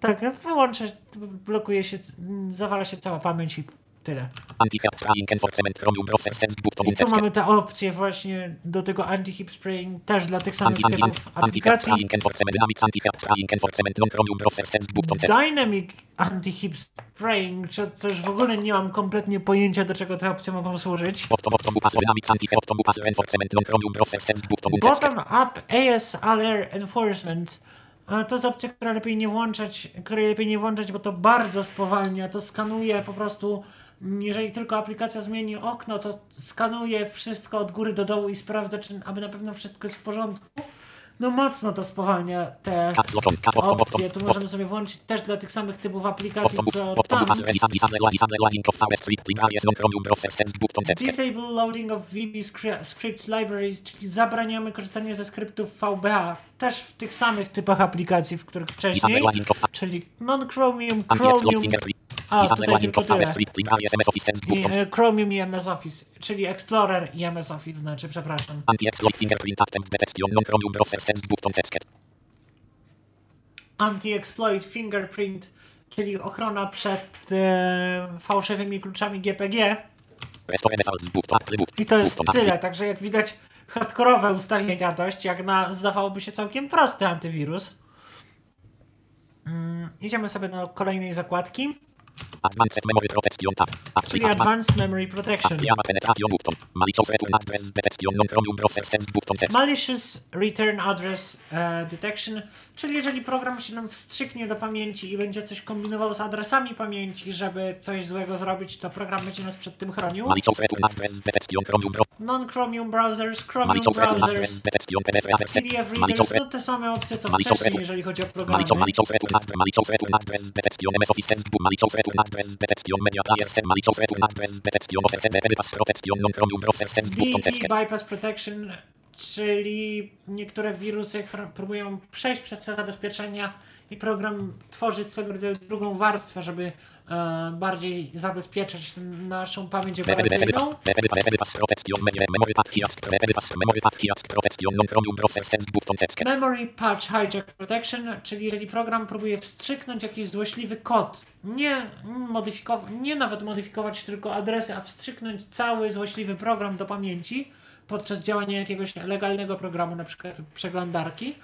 Tak, wyłącza, blokuje się, zawala się cała pamięć i tyle. I tu mamy te opcje właśnie do tego anti-hip spraying też dla tych samych Anti anti anti typów anti-hack aplikacji. Dynamic anti-hip spraying, co, co już w ogóle nie mam kompletnie pojęcia do czego te opcje mogą służyć. Bottom up ASLR enforcement. To jest opcja, która lepiej nie włączać, której lepiej nie włączać, bo to bardzo spowalnia. To skanuje po prostu, jeżeli tylko aplikacja zmieni okno, to skanuje wszystko od góry do dołu i sprawdza, czy aby na pewno wszystko jest w porządku. No mocno to spowalnia te opcje. Tu możemy sobie włączyć też dla tych samych typów aplikacji, co tam. disable loading of VB scri- scripts libraries, czyli zabraniamy korzystania ze skryptów VBA. Też w tych samych typach aplikacji, w których wcześniej, czyli non-Chromium, Chromium, fingerprint. A Disable tutaj tylko tyle. I, e, Chromium i MS Office, czyli Explorer i MS Office, znaczy, przepraszam. Anti-exploit fingerprint attempt detection non-chromium browser sense button. Anti-exploit fingerprint, czyli ochrona przed e, fałszywymi kluczami GPG. I to jest tyle, także jak widać hardkorowe ustawienia dość, jak na zdawałoby się całkiem prosty antywirus. Mm, idziemy sobie do kolejnej zakładki, Advanced memory protection tab. czyli. Advanced Memory Protection. Malicious return address e, Detection, czyli jeżeli program się nam wstrzyknie do pamięci i będzie coś kombinował z adresami pamięci, żeby coś złego zrobić, to program będzie nas przed tym chronił. Non-Chromium Browsers, Chromium Browsers, PDF Readers, to te same opcje co wcześniej, jeżeli chodzi o programy. Bypass protection czyli niektóre wirusy próbują przejść przez te zabezpieczenia i program tworzy swego rodzaju drugą warstwę, żeby bardziej zabezpieczyć naszą pamięć operacyjną. Memory Patch Hijack Protection, czyli jeżeli program próbuje wstrzyknąć jakiś złośliwy kod, nie modyfikować, nie nawet modyfikować tylko adresy, a wstrzyknąć cały złośliwy program do pamięci, podczas działania jakiegoś legalnego programu, na przykład przeglądarki,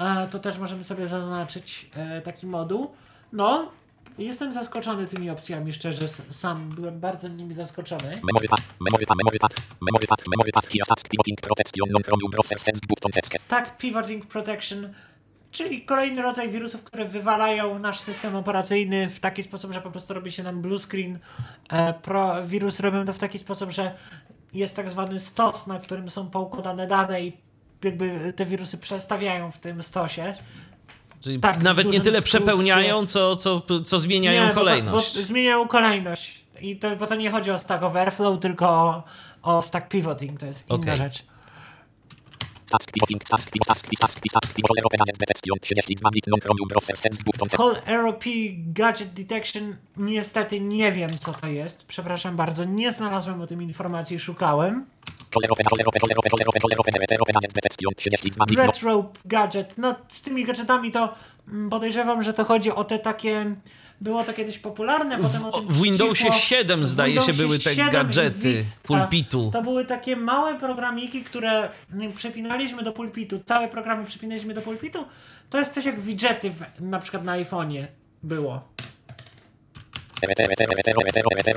e, to też możemy sobie zaznaczyć e, taki moduł. No, jestem zaskoczony tymi opcjami, szczerze, sam byłem bardzo nimi zaskoczony. Pivoting protection. Stack Pivoting Protection, czyli kolejny rodzaj wirusów, które wywalają nasz system operacyjny w taki sposób, że po prostu robi się nam blue screen. E, pro, wirus robią to w taki sposób, że jest tak zwany stos, na którym są poukładane dane i jakby te wirusy przestawiają w tym stosie. Czyli Tak, nawet nie tyle skrócie. przepełniają, co, co, co zmieniają bo to- kolejność. Bo, zmieniają kolejność. I to, bo to nie chodzi o Stack Overflow, tylko o, o Stack Pivoting, to jest inna Okej. rzecz. Call ROP Gadget Detection niestety nie wiem co to jest. Przepraszam bardzo, nie znalazłem o tym informacji, szukałem. Roller open, roller open, roller open, roller open, roller open, roller open agent detection 32 bit non Red Rope Gadget. No z tymi gadżetami to mm, podejrzewam, że to chodzi o te takie... Było to kiedyś popularne, potem o tym w Windowsie cicho. 7 W zdaje się były te 7 i gadżety Vista. pulpitu. To były takie małe programiki, które przepinaliśmy do pulpitu. Całe programy przepinaliśmy do pulpitu. To jest coś jak widgety w, na przykład na iPhone'ie było.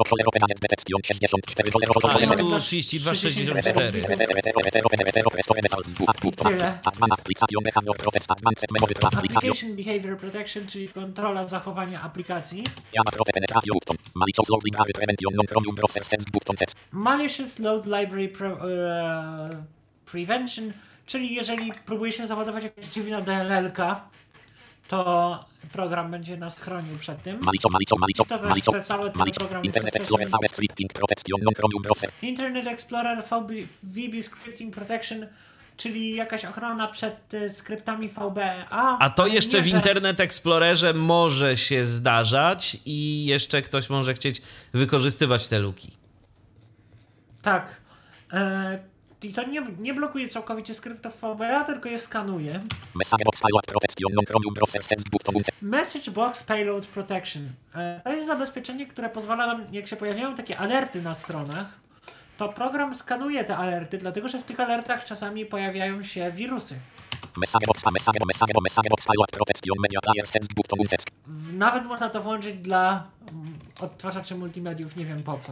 Roller open agent detection 64 roller open, A, roller i open, tu 3264. Tyle. Advanced application behavior Protection, czyli kontrola zachowania aplikacji. Malicious load library e, Prevention, czyli jeżeli próbuje się załadować jakaś dziwna DLL-ka, to program będzie nas chronił przed tym. To też malicio, te całe te malicio. programy Internet Explorer VS Scripting Protection chromium browser. Internet Explorer VB, VB Scripting Protection, czyli jakaś ochrona przed e, skryptami VBA. A to jeszcze nie, w Internet Explorerze może się zdarzać i jeszcze ktoś może chcieć wykorzystywać te luki. Tak. E, I to nie, nie blokuje całkowicie skryptów VBA, tylko je skanuje. Message box Payload Protection. E, To jest zabezpieczenie, które pozwala nam, jak się pojawiają takie alerty na stronach, to program skanuje te alerty, dlatego że w tych alertach czasami pojawiają się wirusy. Nawet można to włączyć dla mm, odtwarzaczy multimediów, nie wiem po co.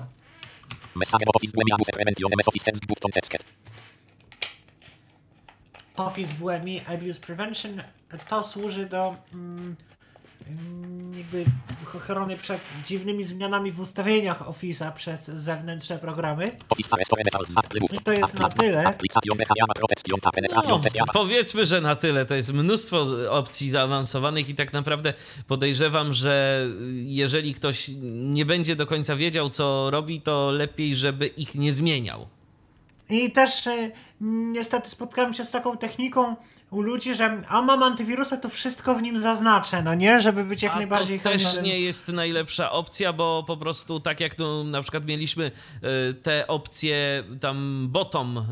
Office WMI abuse prevention. To służy do mm, jakby ochrony przed dziwnymi zmianami w ustawieniach Office'a przez zewnętrzne programy. I to jest na tyle. No, Java. powiedzmy, że na tyle. To jest mnóstwo opcji zaawansowanych i tak naprawdę podejrzewam, że jeżeli ktoś nie będzie do końca wiedział, co robi, to lepiej, żeby ich nie zmieniał. I też e, niestety spotkałem się z taką techniką u ludzi, że a mam antywirusa, to wszystko w nim zaznaczę, no nie? Żeby być jak A najbardziej to też nie jest najlepsza opcja, bo po prostu tak jak tu na przykład mieliśmy y, te opcje tam bottom, y,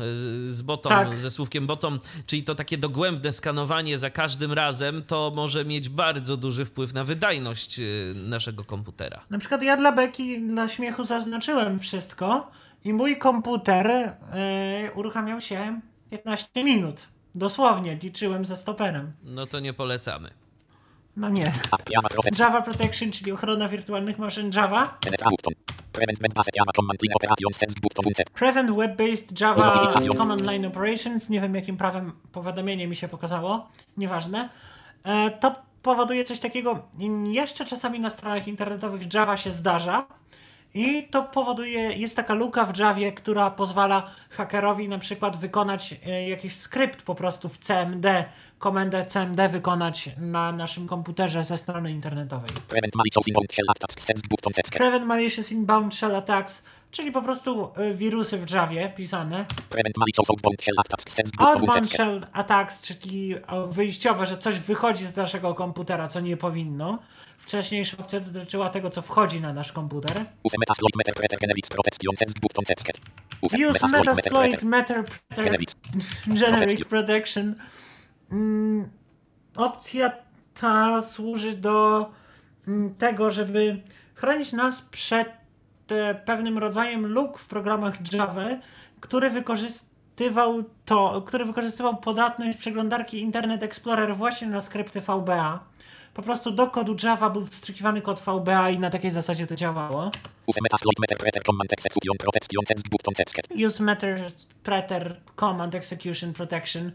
z bottom, Tak. ze słówkiem bottom, czyli to takie dogłębne skanowanie za każdym razem, to może mieć bardzo duży wpływ na wydajność y, naszego komputera. Na przykład ja dla beki, dla śmiechu zaznaczyłem wszystko i mój komputer e, uruchamiał się 15 minut. Dosłownie, liczyłem ze stoperem. No to nie polecamy. No nie. Java protection czyli ochrona wirtualnych maszyn Java. Prevent Web-Based Java. Command Line Operations. Nie wiem, jakim prawem powiadomienie mi się pokazało. Nieważne. E, to powoduje coś takiego. Jeszcze czasami na stronach internetowych Java się zdarza. I to powoduje, jest taka luka w Javie, która pozwala hakerowi na przykład wykonać e, jakiś skrypt po prostu w CMD, komendę CMD wykonać na naszym komputerze ze strony internetowej. Prevent malicious inbound shell attacks czyli po prostu e, wirusy w Javie pisane. Outbound shell attacks czyli wyjściowe, że coś wychodzi z naszego komputera, co nie powinno. Wcześniejsza opcja dotyczyła tego, co wchodzi na nasz komputer. Use metasploit meter. Generic Protection. Mm, opcja ta służy do mm, tego, żeby chronić nas przed pewnym rodzajem luk w programach Java, który wykorzyst- wykorzystywał to, który wykorzystywał podatność przeglądarki Internet Explorer właśnie na skrypty VBA. Po prostu do kodu Java był wstrzykiwany kod VBA i na takiej zasadzie to działało. Use metasploit meter command execution protection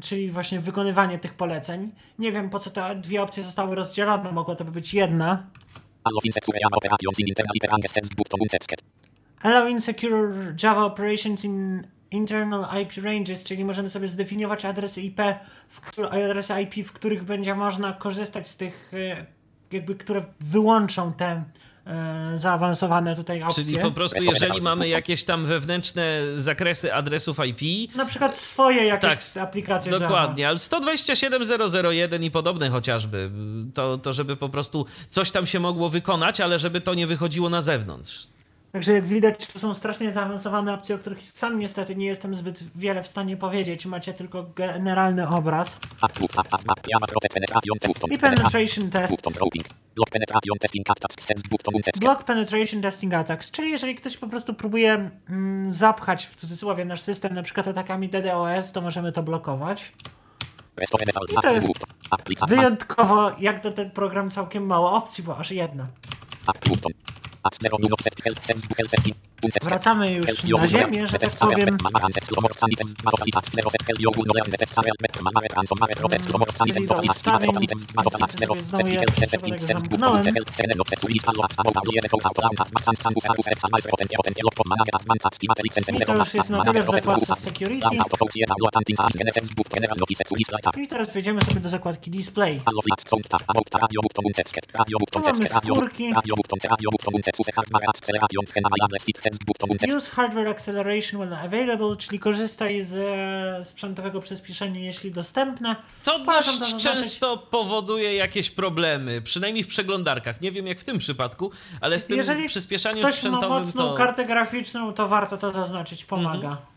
czyli właśnie wykonywanie tych poleceń. Nie wiem po co te dwie opcje zostały rozdzielone, mogło to być jedna. Allow insecure Java operations in internal IP ranges, czyli możemy sobie zdefiniować adresy IP, w, któ- adresy IP, w których będzie można korzystać z tych, e, jakby, które wyłączą te zaawansowane tutaj opcje. Czyli po prostu, jeżeli mamy jakieś tam wewnętrzne zakresy adresów IP, Na przykład swoje jakieś Tak, aplikacje Dokładnie, ale 127.001 i podobne chociażby, to, to żeby po prostu coś tam się mogło wykonać, ale żeby to nie wychodziło na zewnątrz. Także jak widać, to są strasznie zaawansowane opcje, o których sam niestety nie jestem zbyt wiele w stanie powiedzieć. Macie tylko generalny obraz. I penetration tests. Block penetration testing attacks. Block Penetration Testing Attacks, czyli jeżeli ktoś po prostu próbuje mm, zapchać w cudzysłowie nasz system na przykład atakami DDoS, to możemy to blokować. I to jest Wyjątkowo, jak to ten program całkiem mało opcji, bo aż jedna. Wracamy już na ziemię, że tak powiem. I teraz wejdziemy sobie do zakładki Display. Tu mamy skórki. Use hardware acceleration when available, czyli korzystaj z e, sprzętowego przyspieszenia, jeśli dostępne. To Polecam to dość często powoduje jakieś problemy, przynajmniej w przeglądarkach. Nie wiem jak w tym przypadku, ale z tym Jeżeli przyspieszaniem ktoś ma sprzętowym mocną to... Mhm. kartę graficzną, to warto to zaznaczyć, pomaga. Activate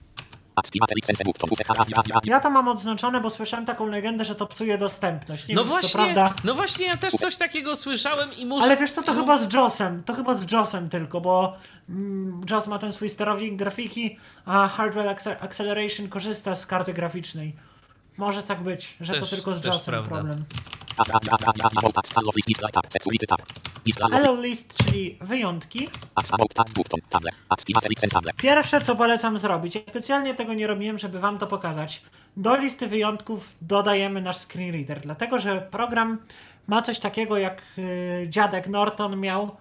Ja to mam odznaczone, bo słyszałem taką legendę, że to psuje dostępność. Nie No wiem, to właśnie, prawda. no właśnie, ja też coś takiego słyszałem i muszę... Ale wiesz co, to chyba z JOSem. To chyba z JOSem tylko, bo mm, JOS ma ten swój sterownik grafiki, a Hardware Acce- Acceleration korzysta z karty graficznej. Może tak być, że to Też- tylko z JOSem prawda. problem. Hello List, czyli wyjątki. Pierwsze, co polecam zrobić, ja specjalnie tego nie robiłem, żeby wam to pokazać. Do listy wyjątków dodajemy nasz screen reader, dlatego że program ma coś takiego, jak y, dziadek Norton miał,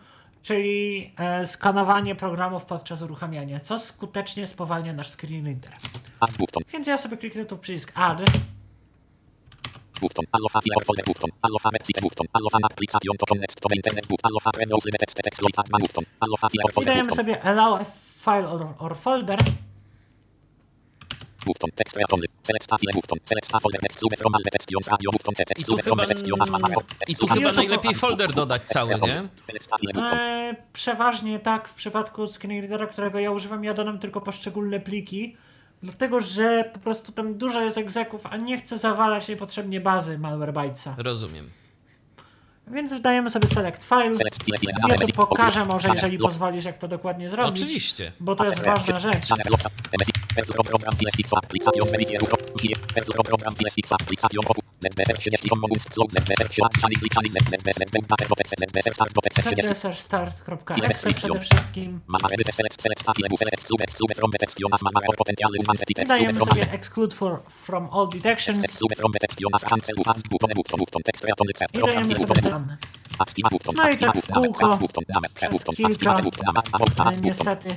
czyli e, skanowanie programów podczas uruchamiania, co skutecznie spowalnia nasz screen reader. Więc ja sobie kliknę tu przycisk Add. Button folder button website button application to connect to the internet button text add button I folder dajemy button sobie Allow file or, or folder. button text area only select a file button select a folder next sube from all radio button text sube from as i tu chyba najlepiej folder dodać cały, nie? button E, przeważnie tak w przypadku screen readera, którego ja używam, ja dodam tylko poszczególne pliki, dlatego że po prostu tam dużo jest egzeków, a nie chcę zawalać niepotrzebnie bazy Malwarebytesa. Rozumiem. Więc wdajemy sobie select file. Ja tu pokażę może, jeżeli pozwolisz, jak to dokładnie zrobić. Oczywiście. Bo to jest ważna rzecz. Program file fix application verifieru pro program file fix application opu ZBSR 30 commons flow ZBSR 7 channel channel ZBSR data protection ZBSR start protection 30 start.exe przede wszystkim. Dajemy sobie exclude for, from all detections i dajemy sobie dane. No tak w kółko przez kilka, niestety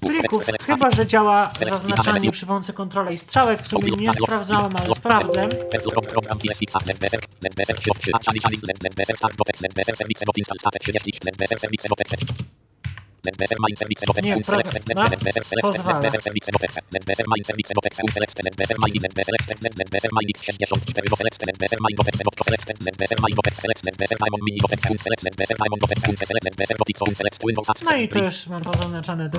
plików, chyba że działa zaznaczanie przy pomocy kontrola i strzałek. W sumie nie sprawdzałem, ale sprawdzę. Nie, ZBSR select pozwala. ZBSR service bot exec ZBSR main service bot exec select ZBSR main ZBSR select ZBSR main x64 do select ZBSR main bot exec bot select ZBSR main bot exec select ZBSR diamond mini bot exec select ZBSR diamond bot exec select ZBSR bot x select Windows access No i tu już mam pozaznaczone te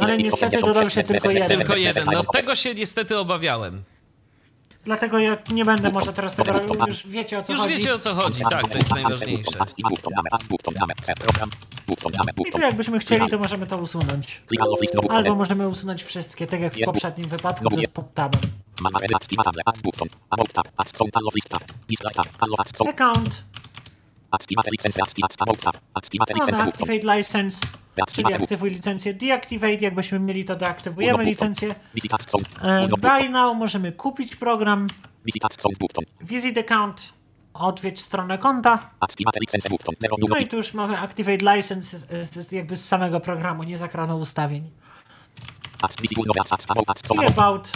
Ale niestety 86 dodał się tylko jeden. Tylko jeden. No tego się niestety obawiałem. Dlatego ja nie będę może teraz tego robił, już wiecie o co Już chodzi. wiecie o co chodzi, tak, to jest najważniejsze. I tu jakbyśmy chcieli, to możemy to usunąć. Albo możemy usunąć wszystkie, tak jak w poprzednim wypadku, to jest pod tabem. Account. Mamy Activate License, czyli aktywuj licencję. Deactivate, jakbyśmy mieli to deaktywujemy licencję. E, Buy now, możemy kupić program. Visit account, odwiedź stronę konta. No i tu już mamy Activate License z- z- jakby z samego programu, nie zakrano ustawień. I About.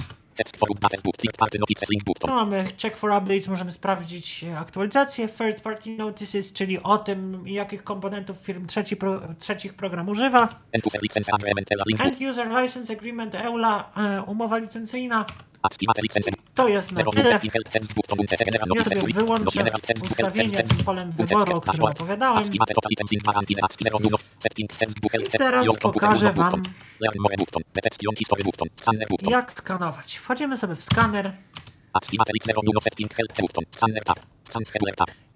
Mamy Check for Updates, możemy sprawdzić e, aktualizację. Third Party Notices, czyli o tym, jakich komponentów firm trzeci pro, trzecich program używa. End User License Agreement EULA, e, umowa licencyjna. To jest na tyle. Sobie wyłączę ustawienia tym polem wyboru, o którym opowiadałem. I teraz pokażę Wam, jak skanować. Wchodzimy sobie w skaner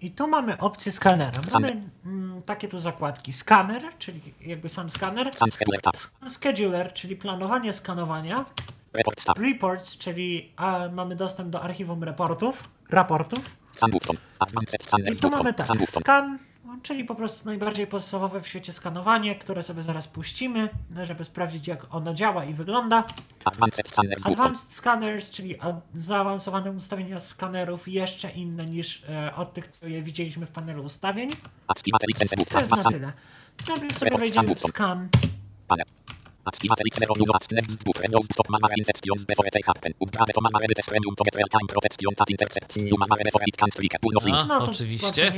i tu mamy opcję skanera. Mamy mm, takie tu zakładki. Skaner, czyli jakby sam skaner. Scan Scheduler, czyli planowanie skanowania. Reports, czyli a, mamy dostęp do archiwum raportów. Raportów. I tu mamy tak, skan, czyli po prostu najbardziej podstawowe w świecie skanowanie, które sobie zaraz puścimy, żeby sprawdzić jak ono działa i wygląda. Advanced Scanners, czyli a- zaawansowane ustawienia skanerów, jeszcze inne niż e, od tych, co je widzieliśmy w panelu ustawień. To jest na tyle. Najpierw sobie wejdziemy w scan. Activate Xero Nuno Acne Book Renew Stop Mamare Infections Before They Happen Upgrade to Mamare Detes Premium to get real time protection that intercepts new Mamare before it can freak Pull of link A, No to oczywiście.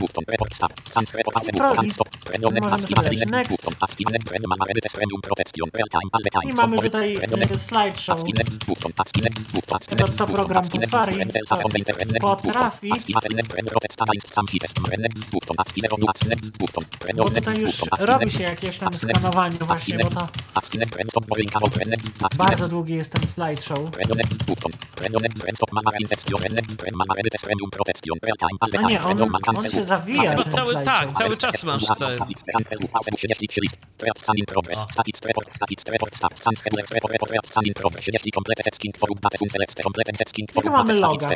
button Report Stop Sans Report Pause Proli. button Stop Premium Możemy Activate next. button Activate Premium Mamare Detes Premium Protection Real time all the time I mamy tutaj slideshow tego, co program button potrafi. Bo tutaj już robi się jakieś tam skanowanie właśnie, Activate bardzo długi jest ten slideshow. A nie, on, on się zawija Chyba ten cały, slideshow. tak, cały czas masz te... I tu mamy loga.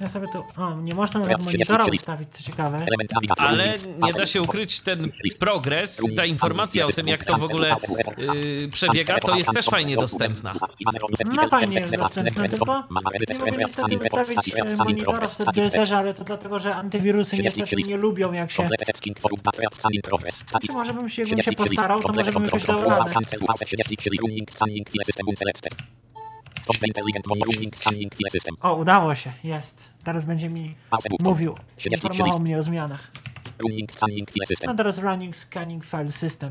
Ja sobie tu... O, nie można nawet monitora ustawić, co ciekawe. Ale nie da się ukryć ten progres, ta informacja o tym, jak to w ogóle yy, przebiega, to jest też fajnie dostępna. No fajnie jest dostępne, tylko nie mogę niestety ustawić monitora w DSR, ale to dlatego, że antywirusy niestety nie lubią jak się... Czy może bym się, bym się postarał, to może bym jakoś dał radę. O, udało się, jest. Teraz będzie mi mówił, informował mnie o zmianach. No teraz running scanning file system.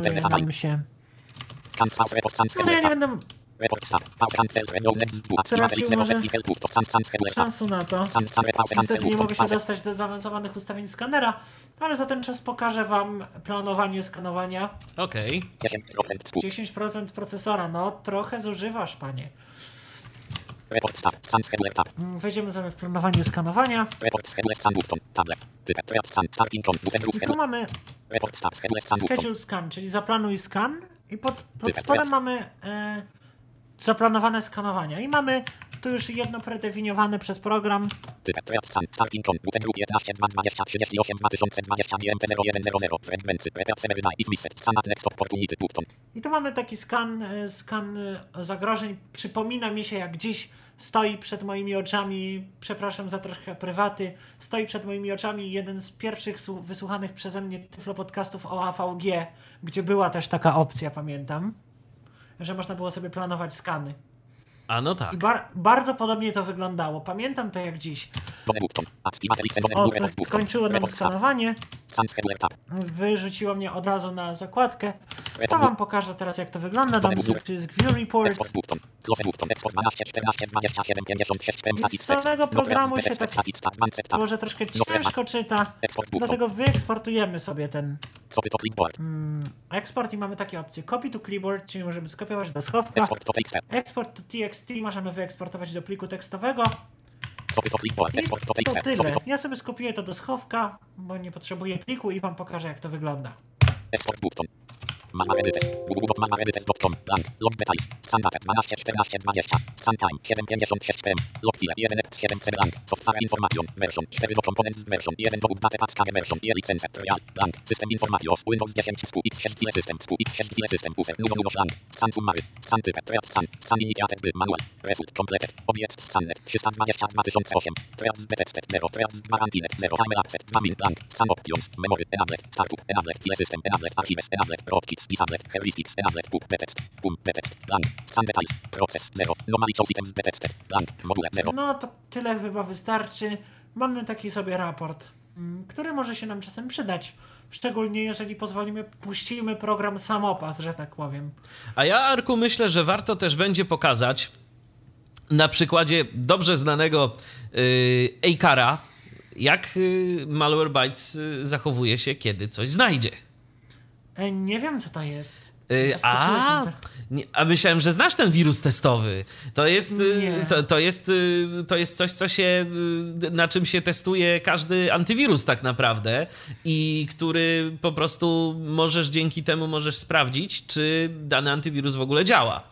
Skanuje nam się... No ja nie będę tracił może czasu na to. Niestety nie mogę się dostać do zaawansowanych ustawień skanera, ale za ten czas pokażę wam planowanie skanowania. Okej. 10% procesora, no trochę zużywasz, panie. Mm, Wejdziemy sobie w planowanie skanowania. I tu mamy schedule scan, czyli zaplanuj scan i pod, pod spodem mamy e, zaplanowane skanowania. I mamy tu już jedno predefiniowane przez program. I tu mamy taki skan, e, skan e, zagrożeń. Przypomina mi się, jak dziś stoi przed moimi oczami, przepraszam za troszkę prywaty, stoi przed moimi oczami jeden z pierwszych wysłuchanych przeze mnie Tyflo podcastów o AVG, gdzie była też taka opcja, pamiętam, że można było sobie planować skany. A no tak. Bar- bardzo podobnie to wyglądało. Pamiętam to jak dziś. O, to skończyło nam skanowanie. Wyrzuciło mnie od razu na zakładkę. To wam pokażę teraz jak to wygląda. Sobie przycisk View Report. Export button. Close button. Export 12, 14, 27, 56, I z samego programu się tak może troszkę ciężko czyta, dlatego wyeksportujemy sobie ten clipboard. eksport i mamy takie opcje. Copy to clipboard, czyli możemy skopiować do schowka. Export to TXT. TXT możemy wyeksportować do pliku tekstowego. I to tyle. Ja sobie skopiuję to do schowka, bo nie potrzebuję pliku i wam pokażę jak to wygląda. Mama. Blank. Log details. Standard 12, 14, 20. Scan time 756 pm. Log file 1 7 c blank. Software information. Version 4 do components version 1 do update paska version 1 license trial. Blank. System information. Windows 10 współ x6 file system współ x6 file system user numer numer blank. Scan summary. Scan typ. Triad scan. Scan initiated by manual. Result completed. Object scanner 322 2008. Triad detected 0. Triad guaranteed 0. Timer access. 2 min blank. Scan options. Memory. Enabled. Startup. Enabled. File system. Enabled. Archives. Enabled. Roadkits. Disabled. Heuristics. Enabled. Pub. Text. Pum. Text. Blank. Scan details. Process 0. Normally shows items detected. Blank. Module 0. No to tyle chyba wystarczy. Mamy taki sobie raport, mm, który może się nam czasem przydać. Szczególnie jeżeli pozwolimy, puścimy program samopas, że tak powiem. A ja, Arku, myślę, że warto też będzie pokazać na przykładzie dobrze znanego yy, Eikara, jak yy, Malwarebytes yy, zachowuje się, kiedy coś znajdzie. E, nie wiem co to jest. Yy, Zaskoczyłeś a, mnie. nie, a myślałem, że znasz ten wirus testowy. To jest, Nie. to, to, jest, yy, to jest coś, co się, na czym się testuje każdy antywirus tak naprawdę i który po prostu możesz dzięki temu możesz sprawdzić, czy dany antywirus w ogóle działa.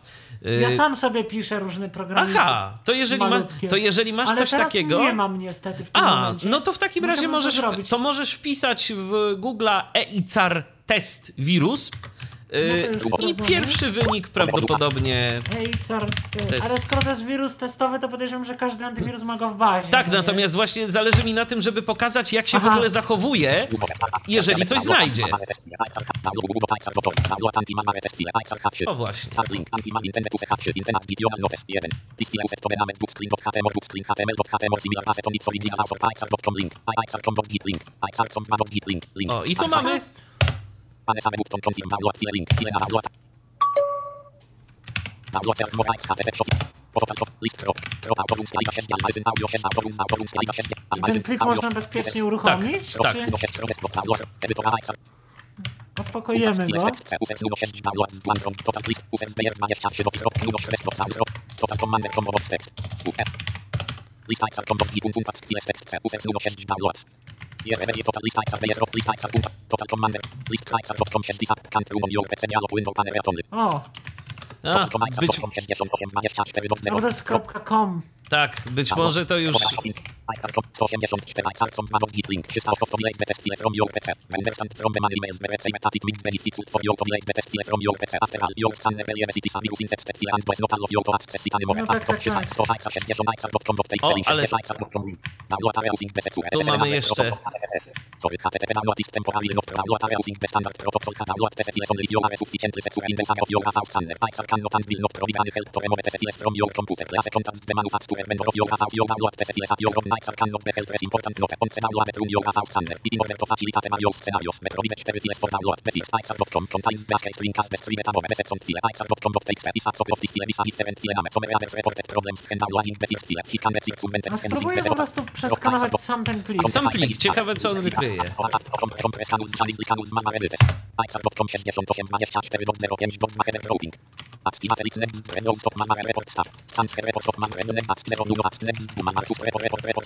Ja sam sobie piszę różne programy. Aha, to jeżeli, ma, to jeżeli masz Ale coś takiego. nie mam niestety w tym A, momencie. no to w takim razie to możesz, zrobić. to możesz wpisać w Google EICAR test wirus. No już I pierwszy wynik prawdopodobnie. Ej, car, To jest- Ale skoro to jest wirus testowy, to podejrzewam, że każdy antywirus ma go w bazie. Tak, no nie? natomiast właśnie zależy mi na tym, żeby pokazać, jak się w Aha. ogóle zachowuje, jeżeli coś znajdzie. O właśnie. Link, anti-man intended to se hatch, intended video notes 1. Display set to enamet book screen dot html book screen html.html similar asset on it solid link house of ixar.com link. ixar.git link. ixar.git link. Link. O, i tu mamy. Same button confirm download file link. File na download. Download more ix html shop. Portal top list drop. Drop autobus slide 6 almazyn audio 6 autobus autobus slide 6 Ten plik można bezpiecznie uruchomić? tak. Czy Drop 6 drop download. Edytora ixar. odpokojemy go? Ixar Combo Gitun Punkt Files Text C Users Nuno 6 Downloads. JRW Total List Ixar Player List Punkt Total Commander List Ixar.com 6 Disap Country Your PC Dialog Window Panel Reatony O, A, Total Com być, Ixar.com 68 24 do bo to jest .com. tak, być może to już. Ixar.com 184 Ixar.com Madog Git Link 300 of Delay the test file from your PC Understand from the man emails the website static with benefits for your to delay the test file from your PC After all your scanner reliability virus infected file and was not allow you to access it anymore No tak, tak, tak. 100 Ixar 60 Ixar.com dot O, ale- Ixar.com Download area using the secure Tu mamy jeszcze. Sorry, HTTP download is temporary to download area using the standard protocol download the files only if you are sufficiently secure in the area of your AV scanner Ixar cannot and will not provide help to remove the files from your computer. Class contacts the manufacturer vendor of your AV you download the files at your own Ixar cannot be helped important note on the download from your AV scanner in order to facilitate various scenarios the provide 4 files for download the files Ixar.com contains the escape link as the stream beta the section file Ixar.com.txt is a of this file is a different file name some others reported problems when downloading the file he can exit subvented No spróbuję po prostu przeskanować sam ten plik. Sam plik, ciekawe co on wykryje.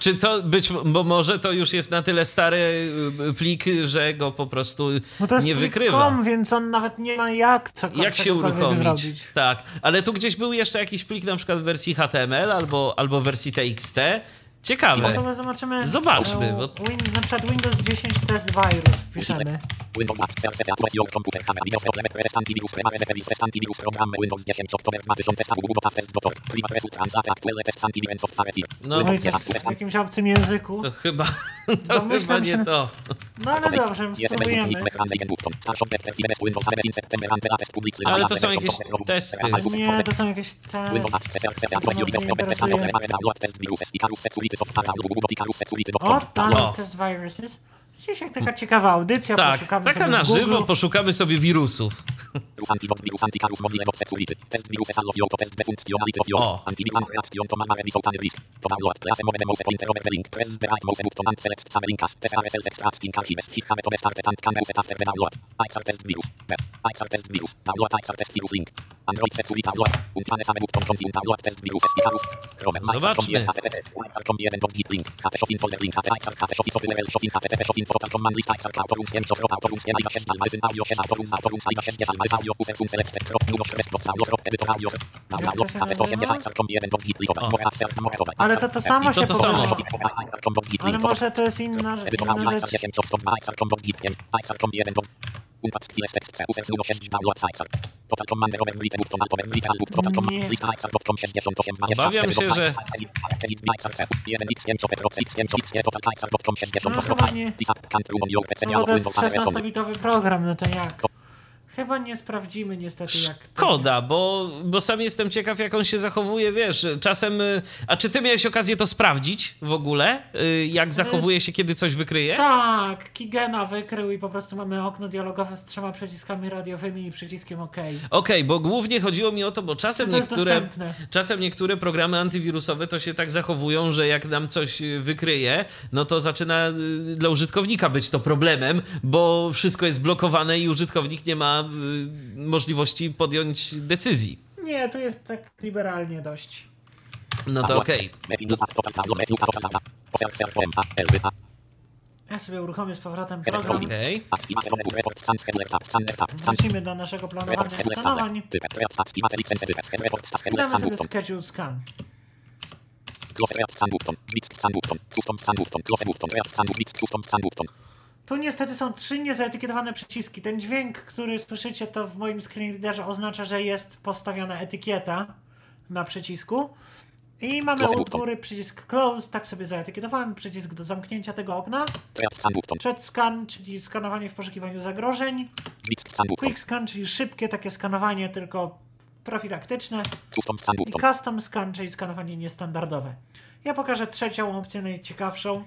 Czy to być, bo może to już jest na tyle stary y, plik, że go po prostu Bo to jest nie wykrywa. com, więc on nawet nie ma jak cokolwiek Jak się uruchomić? zrobić. Tak, ale tu gdzieś był jeszcze jakiś plik na przykład w wersji HTML albo, albo wersji TXT Ciekawe. No to zobaczymy. Zobaczmy, bo- Win, na przykład Windows 10 test virus wpiszemy. Windows Max Serce Your Computer Camera Windows Problem Press Antivirus Remare Referis Test Antivirus Program Windows 10 October 2000 Google Test Dotor Private Result Transact Actual Test Antivirus Software Fear No. No 10 w jakimś obcym języku. To chyba, to chyba nie się- to. No ale dobrze, spróbujemy. Ale to są jakieś testy. Nie, to są jakieś O, tam O. test viruses. Gdzieś jak taka ciekawa audycja, Tak, poszukamy taka sobie na żywo poszukamy sobie wirusów. O. Zobaczmy. HTTPS. IXR.com 1 git link. HT shopping folder link. HT IXR HT shopping folder level shopping HTTP shopping portal command list IXR cloud torun sciem shop autorun sciem iba 6 dalmajzyn audio 6 autorun autorun iba 6 dalmajz audio user sum select step crop nuno szkres crop audio crop editor audio. Download to się HT 180 nazywa? IXR.com 1 git likowa. More access more over. Ale to to samo I to się to samo. Ale może to jest inna, inna rzecz. Unpack chwilę tekst C, user nuno 6 download. Total over albo total command lista IXR.com 68 Obawiam się, że- 1 x 5 x 5 x total IXR.com 68 No No to jest Windows 11 16-bitowy program, no to jak? Chyba nie sprawdzimy niestety jak. Szkoda, bo, bo sam jestem ciekaw, jak on się zachowuje, wiesz, czasem... y, A czy ty miałeś okazję to sprawdzić w ogóle? Y, Jak zachowuje się, kiedy coś wykryje? Tak, Kigena wykrył i po prostu mamy okno dialogowe z trzema przyciskami radiowymi i przyciskiem OK. Okej, bo głównie chodziło mi o to, bo czasem to niektóre, czasem niektóre programy antywirusowe to się tak zachowują, że jak nam coś y, wykryje, no to zaczyna dla użytkownika być to problemem, bo wszystko jest blokowane i użytkownik nie ma y, możliwości podjąć decyzji. Nie, to jest tak liberalnie dość. No to okej. Ja sobie uruchomię z powrotem program. Wrócimy do naszego planowania skanowań. Damy sobie schedule scan. Tu niestety są trzy niezaetykietowane przyciski. Ten dźwięk, który słyszycie, to w moim screenreaderze oznacza, że jest postawiona etykieta na przycisku. I mamy Close u góry przycisk close, tak sobie zaetykietowałem, przycisk do zamknięcia tego okna. Thread scan, czyli skanowanie w poszukiwaniu zagrożeń. Quick scan, czyli szybkie takie skanowanie, tylko profilaktyczne. I custom scan, czyli skanowanie niestandardowe. Ja pokażę trzecią opcję, najciekawszą.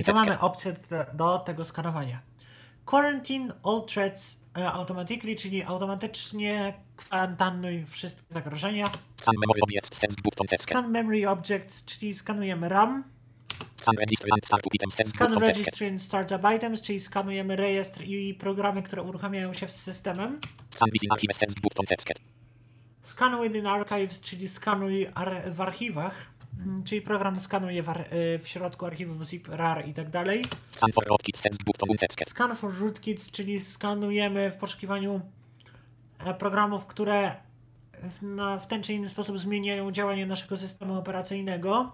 I to mamy opcję do, tego skanowania. Quarantine all threats e, automatically, czyli automatycznie kwarantannuj wszystkie zagrożenia. Scan memory objects, czyli skanujemy RAM. Scan registry and startup items, czyli skanujemy rejestr i programy, które uruchamiają się z systemem. Scan within archives, czyli skanuj w archiwach. Mm, Czyli program skanuje w, y, w środku archiwów zip, rar i tak dalej. Scan for rootkits, czyli skanujemy w poszukiwaniu e, programów, które w, na, w ten czy inny sposób zmieniają działanie naszego systemu operacyjnego.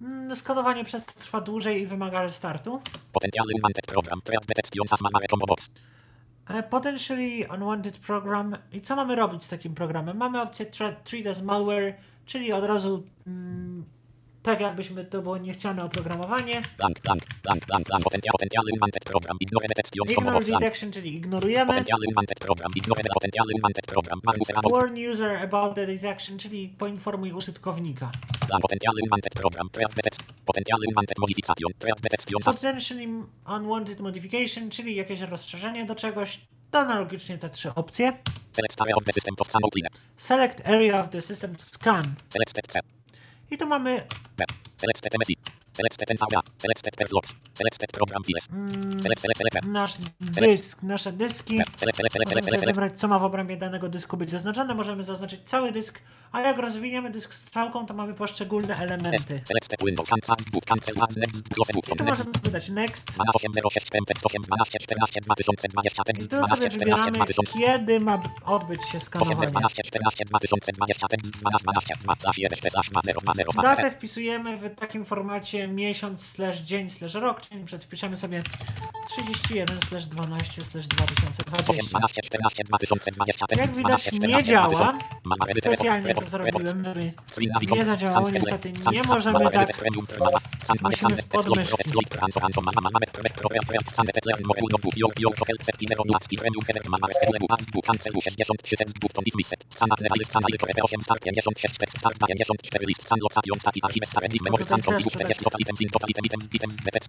Mm, Skanowanie przez to trwa dłużej i wymaga restartu. Potencjalny unwanted program. Threat detection as malware combo box. E, Potentially unwanted program. I co mamy robić z takim programem? Mamy opcję tra- treat as malware, czyli od razu mm, tak jakbyśmy to było niechciane oprogramowanie. Blank, blank, blank, blank, blank. Potencjal, potencjalny unwanted program. Ignore detection Ignore detection, czyli ignorujemy. Potencjalny unwanted program. Ignore potencjalny unwanted program. Warn user about the detection, czyli poinformuj użytkownika. Blank, potencjalny unwanted program. Threat detection. Potencjalny unwanted modification. Threat detection as Potentially unwanted modification, czyli jakieś rozszerzenie do czegoś. To analogicznie te trzy opcje. select area of the system to scan all. Select area of the system to scan. Select step cell. I tu mamy. Select step MSI. Selected NVDA. Selected Perflops. Selected Program Files. Select, select, select. Nasz dysk, nasze dyski. Możemy wybrać, co ma w obrębie danego dysku być zaznaczone. Możemy zaznaczyć cały dysk, a jak rozwiniemy dysk strzałką, to mamy poszczególne elementy. Selected Windows. Cancel Book. Cancel. Next. Close tu możemy sobie dać next. 12 06 5 8 12 14 2020 I tu 12 sobie 14 wybieramy, 2000 kiedy ma odbyć się 8 skanowanie. 12 14 2020 12 12 2 slash 1 slash ma 0 ma 0 ma Datę wpisujemy w takim formacie miesiąc slash dzień slash rok, czyli wpiszemy sobie 31 slash 12 slash 8 2020. 12 14 2020 Jak widać nie działa. Specjalnie to zrobiłem, żeby nie zadziałało. Niestety nie możemy tak. Musimy z podmyszki.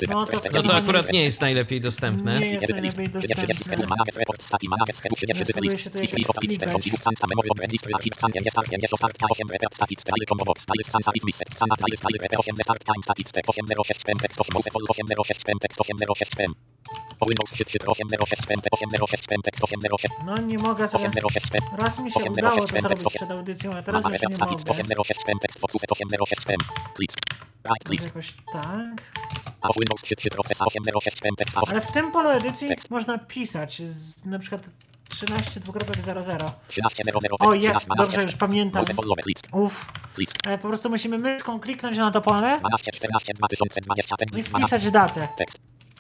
No to to akurat nie jest najlepiej dostępne. Nie jest najlepiej dostępne. Spróbuję się jakoś klikać. No nie mogę sobie... Raz mi się udało to zrobić przed audycją, a teraz już nie mogę. Może jakoś tak. Ale w tym polu edycji można pisać z na przykład 13.00. O, jest, dobrze, już pamiętam. Uff. E, po prostu musimy myszką kliknąć na to pole 12, 14, 2020. i wpisać datę.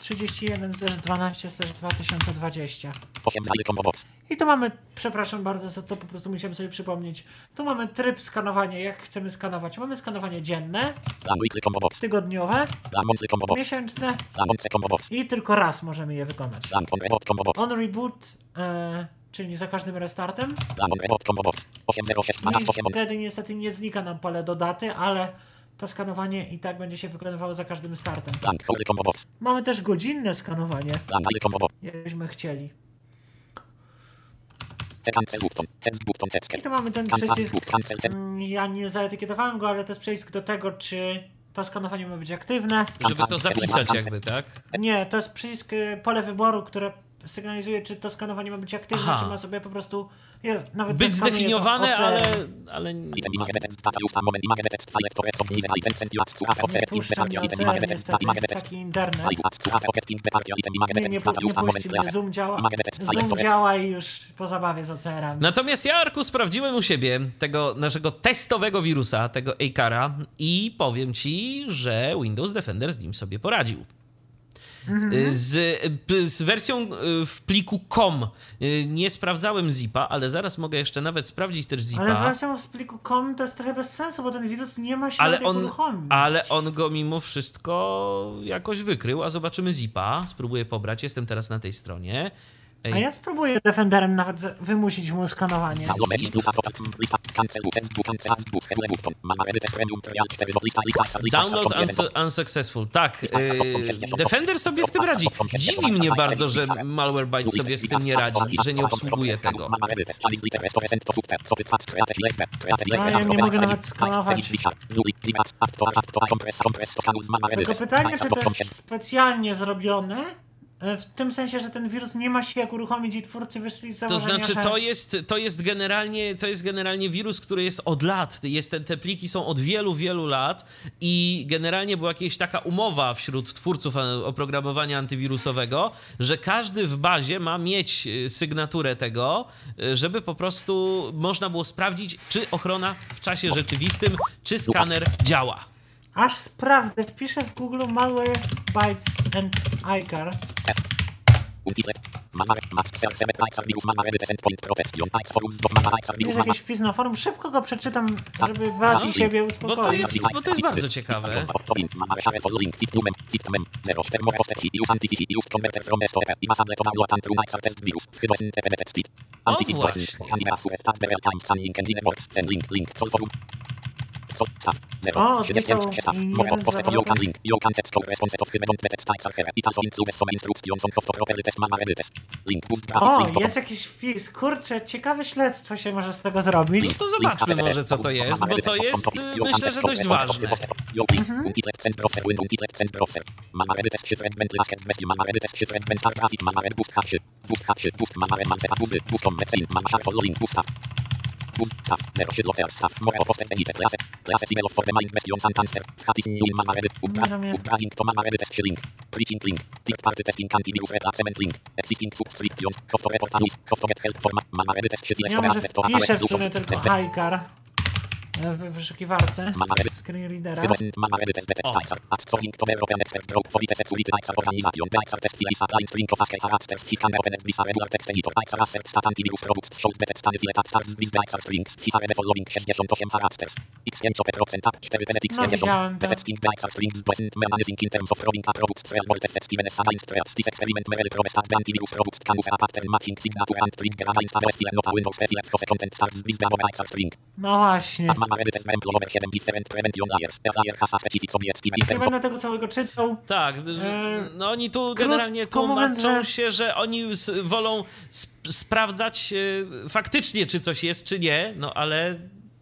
Tekst. 31 12 2020. 8 dalej combo box. I tu mamy, przepraszam bardzo za to, po prostu musiałem sobie przypomnieć. Tu mamy tryb skanowania, jak chcemy skanować. Mamy skanowanie dzienne, tygodniowe, miesięczne i tylko raz możemy je wykonać. On reboot e, czyli za każdym restartem. Plan on reboot combo box. 806 12 i 8 on. wtedy niestety nie znika nam pole do daty, ale to skanowanie i tak będzie się wykonywało za każdym startem. Box. Mamy też godzinne skanowanie, box. jakbyśmy chcieli. I tu mamy ten przycisk. Mm, Ja nie zaetykietowałem go, ale to jest przycisk do tego, czy to skanowanie ma być aktywne. Żeby to zapisać jakby, tak? Nie, to jest przycisk y, pole wyboru, które sygnalizuje, czy to skanowanie ma być aktywne, Aha. czy ma sobie po prostu je, nawet Być to zdefiniowane, OCR. ale... ale... To to. Natomiast ja, Arku, sprawdziłem u siebie tego naszego testowego wirusa, tego Acara i powiem ci, że Windows Defender z nim sobie poradził. Mhm. Z, p- z wersją y, w pliku COM y, nie sprawdzałem zipa, ale zaraz mogę jeszcze nawet sprawdzić też zipa. Ale z wersją w pliku COM to jest trochę bez sensu, bo ten wirus nie ma się ale jak on, uruchomić. ale on go mimo wszystko jakoś wykrył, a zobaczymy zipa. Spróbuję pobrać, jestem teraz na tej stronie. Ej, A ja spróbuję Defenderem nawet wymusić mu skanowanie. Download i lista to lista cancel text book cancel as book schedule button. Mama edit premium trial 4 lista lista lista Download unsu- unsuccessful. Tak, yy, Defender sobie z tym radzi. Dziwi mnie bardzo, że Malwarebytes sobie z tym nie radzi, że nie obsługuje tego. A ja nie mogę nawet skanować. Tylko pytanie, czy to jest specjalnie zrobione? E, W tym sensie, że ten wirus nie ma się jak uruchomić i twórcy wyszli z To znaczy, że... to jest, to jest generalnie, to jest generalnie wirus, który jest od lat. Jest, te, pliki są od wielu, wielu lat i generalnie była jakaś taka umowa wśród twórców e, oprogramowania antywirusowego, że każdy w bazie ma mieć e, sygnaturę tego, żeby po prostu można było sprawdzić, czy ochrona w czasie rzeczywistym, czy skaner działa. Aż sprawdzę, wpiszę w Google malware bytes and iCar. Jest jakiś wpis na forum, szybko go przeczytam, żeby was i siebie Bo to uspokoić. jest, bo to jest bardzo ciekawe. Co? Staw. Zero. O, 75 odpisał staw. jeden Mowo. z Poste. zawodników. Jokan link. Jokan text. Call response of chyba don't text types are here. I also include some instruction on how to properly test mama ready test. Link. Boost graphics. O, link. jest jakiś wpis. Kurczę, ciekawe śledztwo się może z tego zrobić. No to zobaczmy może, co to jest, bo to jest, y, myślę, że dość ważne. Mhm. Boost staff, zero siedlo fair staff, more poster benefit class, class email for the mind question and answer, hatis new in mama edit, ubra, ubra link to mama edit test link, preaching link, third party testing antivirus replacement link, existing subscriptions, cost for report analysis, cost for get help for ma- mama edit test Ja for w analysis, sumie tylko Hajkar w wyszukiwarce Mama edit. screenreadera. Chyba mama edit test test types. Are, at link to European expert group for it security types are organization, types are test file is applying string of ask characters, he can open this are regular text editor, types are assert stat antivirus robuxt, show the text and file at stars, these types are strings, he are the following 68 characters, x5% up, 4 penet No, widziałem x50, to. No właśnie. At mama edit test employ over 7 different prevention layers, a layer has a specific objective in Nie będę tego całego czytał. Tak, że, E, no oni tu generalnie mówiąc, tłumaczą że- się, że oni wolą sp- sprawdzać e, faktycznie, czy coś jest, czy nie, no ale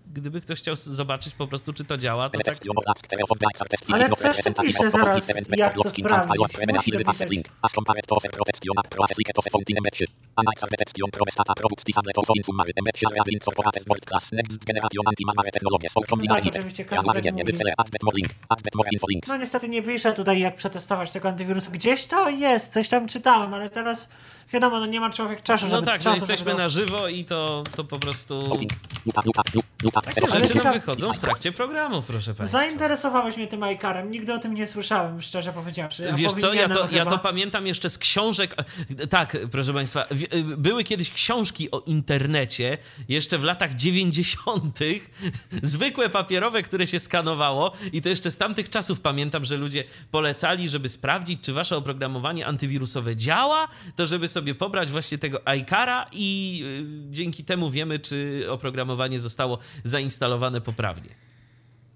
gdyby ktoś chciał zobaczyć po prostu, czy to działa, to tak... Ale pisze zaraz, jak to sprawdzić. No tak, tak No niestety nie pisze tutaj jak przetestować tego antywirusu. Gdzieś to jest, coś tam czytałem, ale teraz wiadomo, no nie ma człowiek czasu, żeby No tak, no jesteśmy na żywo i to, to po prostu... Takie rzeczy nam wychodzą w trakcie programów, proszę państwa. Zainteresowałeś mnie tym Icarem, nigdy o tym nie słyszałem, szczerze powiedziawszy. a Wiesz co, ja to, ja to pamiętam jeszcze z książek. Tak, proszę Państwa, były kiedyś książki o internecie, jeszcze w latach 90., zwykłe papierowe, które się skanowało, i to jeszcze z tamtych czasów pamiętam, że ludzie polecali, żeby sprawdzić, czy wasze oprogramowanie antywirusowe działa, to żeby sobie pobrać właśnie tego iCara i y, dzięki temu wiemy, czy oprogramowanie zostało zainstalowane poprawnie.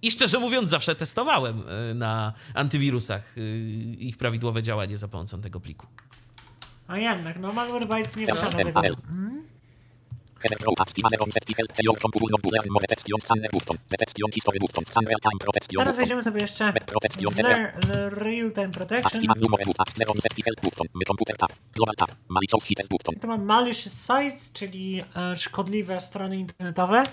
I szczerze mówiąc, zawsze testowałem y, na antywirusach y, ich prawidłowe działanie za pomocą tego pliku. A jednak, no Malwarebytes nie ten tego. panel. Teraz wejdziemy sobie jeszcze w Real Time Protection. To mam malicious sites, czyli e, szkodliwe strony internetowe.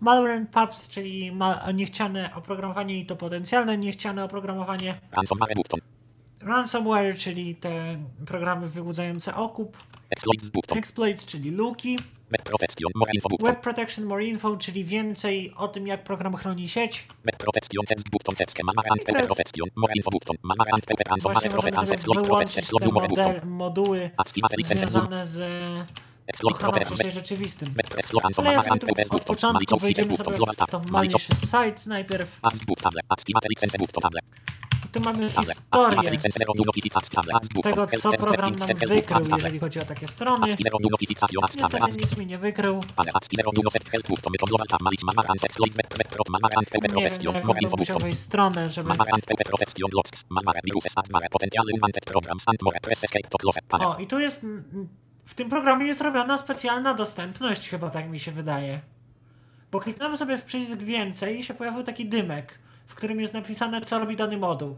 malware and pubs, czyli niechciane oprogramowanie i to potencjalne niechciane oprogramowanie. ransomware Ransomware, czyli te programy wyłudzające okup. exploits czyli luki. web protection more info czyli więcej o tym, jak program chroni sieć. model, moduły związane z ochroną w czasie rzeczywistym. Ale ja sobie purpose od początku wejdziemy sobie w to. malicious sites najpierw. Tu mamy historię tego, co program nam wykrył, jeżeli chodzi o takie strony. Niestety nic mi nie wykrył. Nie wiem, protection jak more będę info musiał wejść stronę, żeby... O, i tu jest... W tym programie jest robiona specjalna dostępność, chyba tak mi się wydaje. Bo kliknąłem sobie w przycisk więcej i się pojawił taki dymek, w którym jest napisane, co robi dany moduł.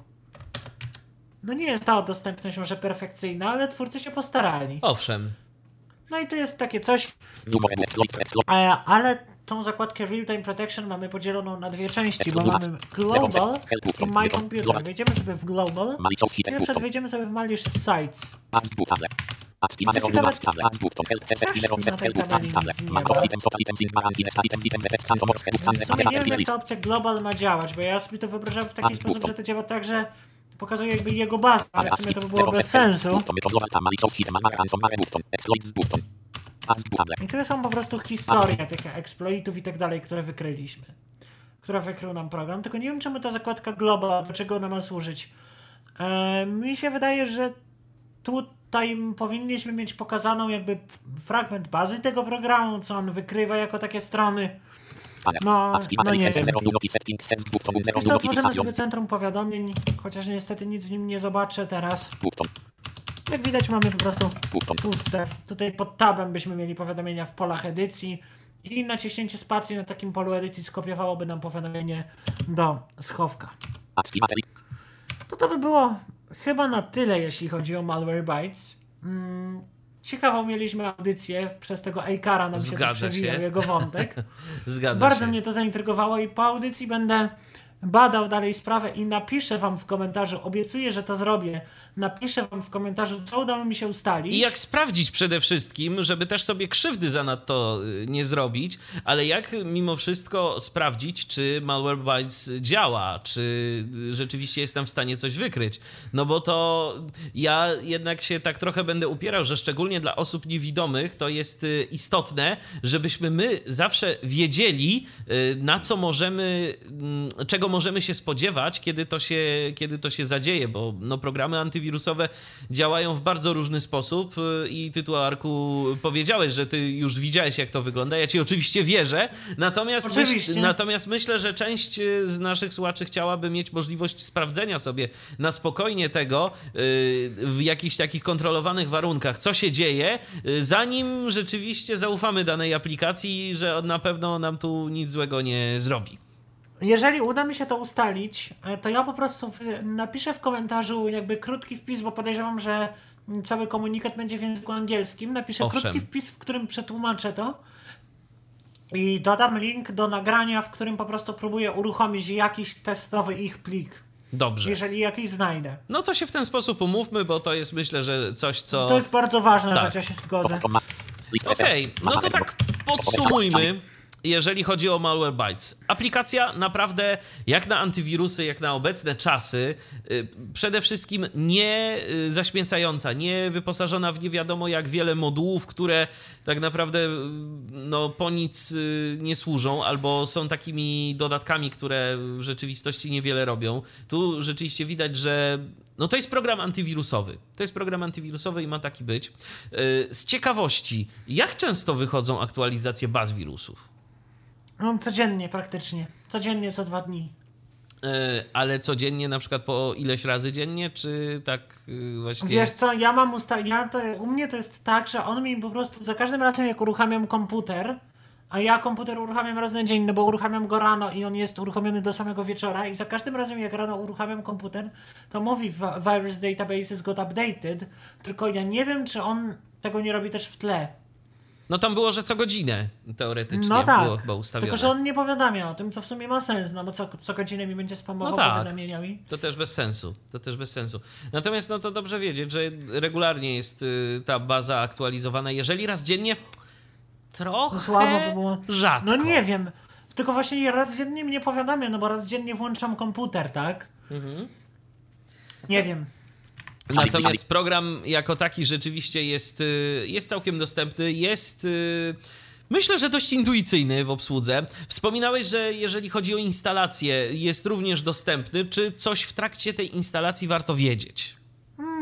No nie jest ta dostępność może perfekcyjna, ale twórcy się postarali. Owszem. No i tu jest takie coś, ale tą zakładkę Real Time Protection mamy podzieloną na dwie części, bo mamy Global i My Computer. Wejdziemy sobie w Global. Pierwsze button wejdziemy sobie w Malicious Sites. na nie wiem, jak ta opcja Global ma działać, bo ja sobie to wyobrażam w taki sposób, że to działa tak, że pokazuje jakby jego bazę, ale w sumie to by było bez sensu. To I są po prostu historie tych exploitów i tak dalej, które wykryliśmy. Które wykrył nam program. Tylko nie wiem, czemu ta zakładka Global, do czego ona ma służyć. E, mi się wydaje, że tutaj powinniśmy mieć pokazaną jakby fragment bazy tego programu, co on wykrywa jako takie strony. No, no nie wiem. Jeszcze otworzymy sobie centrum powiadomień, chociaż niestety nic w nim nie zobaczę teraz. Jak widać mamy po prostu puste. Tutaj pod tabem byśmy mieli powiadomienia w polach edycji i naciśnięcie spacji na takim polu edycji skopiowałoby nam powiadomienie do schowka. To to by było chyba na tyle, jeśli chodzi o Malwarebytes. Mm, ciekawą mieliśmy audycję, przez tego Eikara nam się Zgadza przewijał, się. jego wątek. Zgadza Bardzo się. mnie to zaintrygowało i po audycji będę badał dalej sprawę i napiszę wam w komentarzu, obiecuję, że to zrobię, napiszę wam w komentarzu, co udało mi się ustalić. I jak sprawdzić przede wszystkim, żeby też sobie krzywdy zanadto y, nie zrobić, ale jak mimo wszystko sprawdzić, czy Malwarebytes działa, czy rzeczywiście jestem w stanie coś wykryć. No bo to ja jednak się tak trochę będę upierał, że szczególnie dla osób niewidomych to jest y, istotne, żebyśmy my zawsze wiedzieli, y, na co możemy, mm, czego możemy się spodziewać, kiedy to się, kiedy to się zadzieje, bo no, programy antywirusowe działają w bardzo różny sposób y, i ty tu, Arku, powiedziałeś, że ty już widziałeś, jak to wygląda. Ja ci oczywiście wierzę, natomiast, Oczywiście. natomiast myślę, że część y, z naszych słuchaczy chciałaby mieć możliwość sprawdzenia sobie na spokojnie tego y, w jakichś takich kontrolowanych warunkach, co się dzieje, zanim rzeczywiście zaufamy danej aplikacji, że na pewno nam tu nic złego nie zrobi. Jeżeli uda mi się to ustalić, e, to ja po prostu w, napiszę w komentarzu jakby krótki wpis, bo podejrzewam, że cały komunikat będzie w języku angielskim. Napiszę Owszem. krótki wpis, w którym przetłumaczę to i dodam link do nagrania, w którym po prostu próbuję uruchomić jakiś testowy ich plik, Dobrze. jeżeli jakiś znajdę. No to się w ten sposób umówmy, bo to jest myślę, że coś, co. To jest bardzo ważna Tak. rzecz, ja się zgodzę. Okej, SF, no to tak podsumujmy. Jeżeli chodzi o Malwarebytes, aplikacja naprawdę jak na antywirusy, jak na obecne czasy, y, przede wszystkim nie y, zaśmiecająca, nie wyposażona w nie wiadomo jak wiele modułów, które tak naprawdę y, no, po nic nie służą, albo są takimi dodatkami, które w rzeczywistości niewiele robią. Tu rzeczywiście widać, że no to jest program antywirusowy. To jest program antywirusowy i ma taki być. Z ciekawości, jak często wychodzą aktualizacje baz wirusów? No, codziennie praktycznie. Codziennie co dwa dni. Y, Ale codziennie, na przykład po ileś razy dziennie, czy tak y, właśnie. Wiesz co, ja mam usta... Ja to, u mnie to jest tak, że on mi po prostu za każdym razem jak uruchamiam komputer, a ja komputer uruchamiam raz na dzień, no bo uruchamiam go rano i on jest uruchomiony do samego wieczora i za każdym razem jak rano uruchamiam komputer, to mówi "Vi- virus databases got updated, tylko ja nie wiem, czy on tego nie robi też w tle. No tam było, że co godzinę teoretycznie No tak, było chyba ustawione. tylko że on nie powiadamia o tym, co w sumie ma sens, no bo co, co godzinę mi będzie spamował No tak. powiadomieniami. To też bez sensu. To też bez sensu. Natomiast no to dobrze wiedzieć, że regularnie jest y, ta baza aktualizowana. Jeżeli raz dziennie, trochę No słabo by było. rzadko. No nie wiem. Tylko właśnie raz dziennie mnie powiadamia, no bo raz dziennie włączam komputer, tak? Mhm. Nie wiem. Natomiast program jako taki rzeczywiście jest, y, jest całkiem dostępny. Jest. y, Myślę, że dość intuicyjny w obsłudze. Wspominałeś, że jeżeli chodzi o instalację, jest również dostępny. Czy coś w trakcie tej instalacji warto wiedzieć?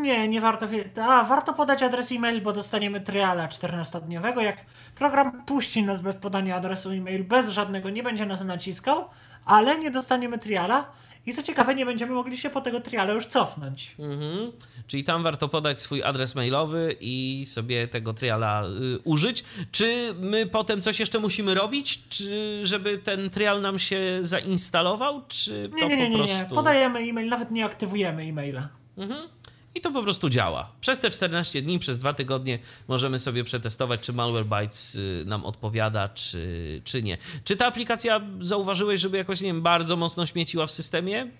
Nie, nie warto. wie- A, warto podać adres e-mail, bo dostaniemy triala 14-dniowego. Jak program puści nas bez podania adresu e-mail, bez żadnego, nie będzie nas naciskał, ale nie dostaniemy triala. I co ciekawe, nie będziemy mogli się po tego triala już cofnąć. Mhm. Czyli tam warto podać swój adres mailowy i sobie tego triala y, użyć. Czy my potem coś jeszcze musimy robić, czy żeby ten trial nam się zainstalował, czy Nie, to nie, nie, po nie, prostu... nie. Podajemy e-mail, nawet nie aktywujemy e-maila. Mhm. I to po prostu działa. Przez te 14 dni, przez dwa tygodnie możemy sobie przetestować, czy Malwarebytes y, nam odpowiada, czy, czy nie. Czy ta aplikacja zauważyłeś, żeby jakoś, nie wiem, bardzo mocno śmieciła w systemie?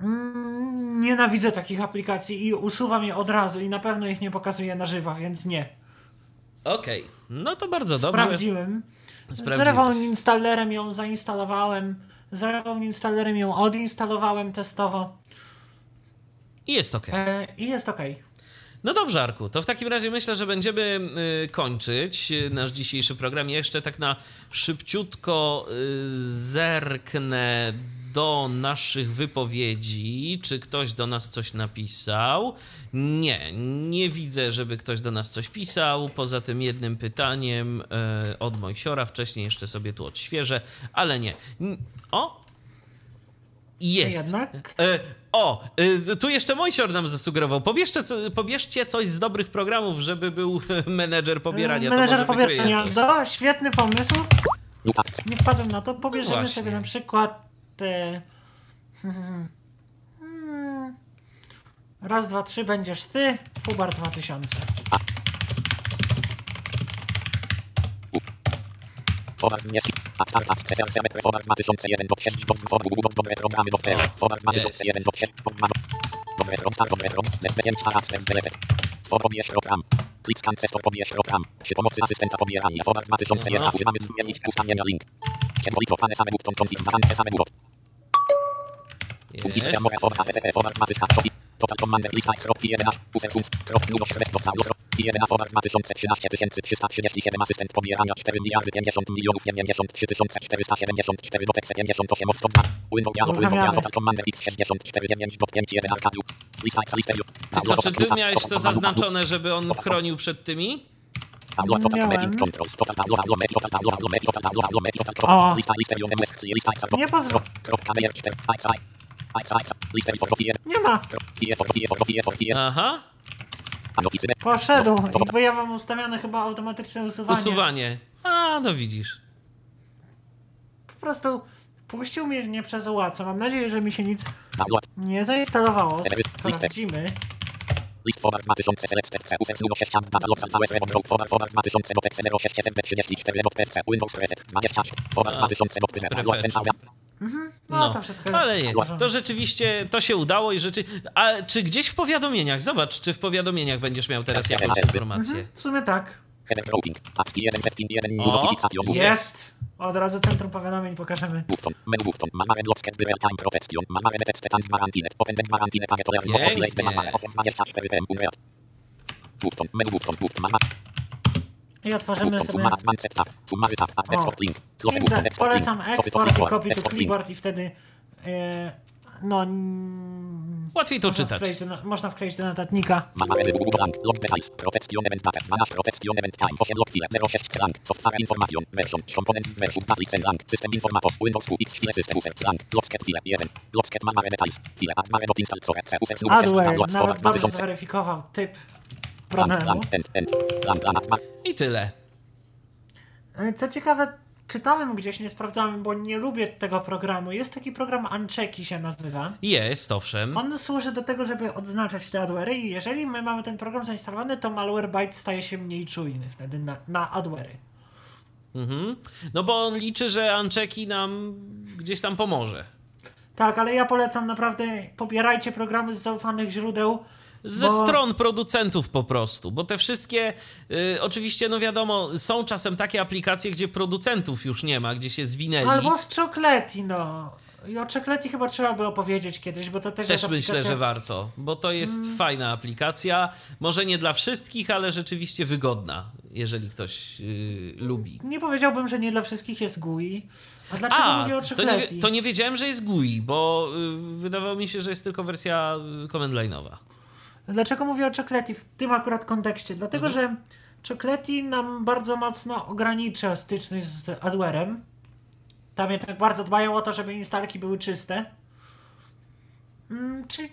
Mm, Nienawidzę takich aplikacji i usuwam je od razu i na pewno ich nie pokazuję na żywo, więc nie. Okej, no to bardzo dobrze. Sprawdziłem. Z Sprawdziłeś. rewą installerem ją zainstalowałem. Z installerem ją odinstalowałem testowo. I jest ok. E, I jest ok. No dobrze, Arku, to w takim razie myślę, że będziemy y, kończyć y, nasz dzisiejszy program. Jeszcze tak na szybciutko y, zerknę do naszych wypowiedzi. Czy ktoś do nas coś napisał? Nie, nie widzę, żeby ktoś do nas coś pisał. Poza tym jednym pytaniem od Mojsiora. Wcześniej jeszcze sobie tu odświeżę, ale nie. O! Jest. Jednak? E, o, e, tu jeszcze Mojsior nam zasugerował. Pobierzcie, co, pobierzcie coś z dobrych programów, żeby był menedżer pobierania. Menedżer pobierania. Do, świetny pomysł. Nie wpadłem na to. Pobierzemy No sobie na przykład te... Hmm. Raz, dwa, trzy będziesz ty, Fubar 2000. Forward wnieski. Start up specjal CMP Forward 2001 do 6 bot forward Google dobre programy do wpływu. Forward 2001 do 6 bot ma dobre pro start dobre pro. ZBM start up delete. Stwór pobierz program. Klik scan przez pobierz program. Przy pomocy asystenta pobierania Forward 2001 używamy zmienić ustawienia link. Ścieżki pane same config dane same Jest. przemowa Forward ATP Forward 2000 Shopee. Total Commander lista krop 11 Usensus krop Ludosz Kresto Saulo krop 1 Forward 2013 337 asystent pobierania 4 miliardy 50 milionów 93 474 dotek 58 od 102 Windows Dialog Windows Dialog Total Commander X64 9.5 Arcadiu Lista Lista Tylko czy ty miałeś to zaznaczone, żeby on chronił przed tymi? Nie pozwól. Nie ma. Aha, Poszedł. Bo ja mam ustawione chyba automatyczne usuwanie. usuwanie. A, no widzisz. Po prostu puścił mnie przez ułaca. Mam nadzieję, że mi się nic nie zainstalowało. Sprawdzimy. List forward 2000 select step C users 06 katalog salwałeś web drog forward forward 2000 do tekst 06 fb 34 dot pc Windows Prefect 20 forward A, 2000 dot pc Prefect. Centralna No, to wszystko jest ale nie, to rzeczywiście to się udało i rzeczy. A czy gdzieś w powiadomieniach, zobacz, czy w powiadomieniach będziesz miał teraz jakąś informację? W sumie tak. header routing ASCII 1 setting 1 O, Jest. Od razu centrum powiadomień pokażemy. Pięknie. I otworzymy sobie... Piękne. Polecam eksport i copy to clipboard i wtedy e, no Łatwiej to można czytać. wkleić do, na- można wkleić do notatnika. Manare Google Blank, log details, protection event data, manage protection event time, 8 log file, 06 blank, software information, version, component version, public and blank, system informatos, Windows 2, x. File system. User, blank, logsket file, 1, logsket manare details, file, admare dot install, core, c, user, 06, Adware, nawet dobrze 2000, zweryfikował typ problemu. I tyle. E, Co ciekawe, czytałem gdzieś, nie sprawdzałem, bo nie lubię tego programu. Jest taki program Unchecki się nazywa. Jest, owszem. On służy do tego, żeby odznaczać te adwery i jeżeli my mamy ten program zainstalowany, to Malwarebyte staje się mniej czujny wtedy na, na adwery. Mhm. No bo on liczy, że Anczeki nam gdzieś tam pomoże. Tak, ale ja polecam naprawdę, pobierajcie programy z zaufanych źródeł. Ze Bo- stron producentów po prostu, bo te wszystkie, y, oczywiście, no wiadomo, są czasem takie aplikacje, gdzie producentów już nie ma, gdzie się zwinęli. Albo z Chocolati, no. I o Chocolati chyba trzeba by opowiedzieć kiedyś, bo to też, Też jest myślę, aplikacja... że warto, bo to jest Mm. fajna aplikacja. Może nie dla wszystkich, ale rzeczywiście wygodna, jeżeli ktoś y, lubi. Nie powiedziałbym, że nie dla wszystkich jest GUI. A dlaczego A, mówię o to Chocolati? nie, to nie wiedziałem, że jest GUI, bo y, wydawało mi się, że jest tylko wersja y, command line'owa. Dlaczego mówię o Chocolati w tym akurat kontekście? Dlatego, Mhm. że Chocolati nam bardzo mocno ogranicza styczność z adwarem. Tam jednak bardzo dbają o to, żeby instalki były czyste. Mm, czyli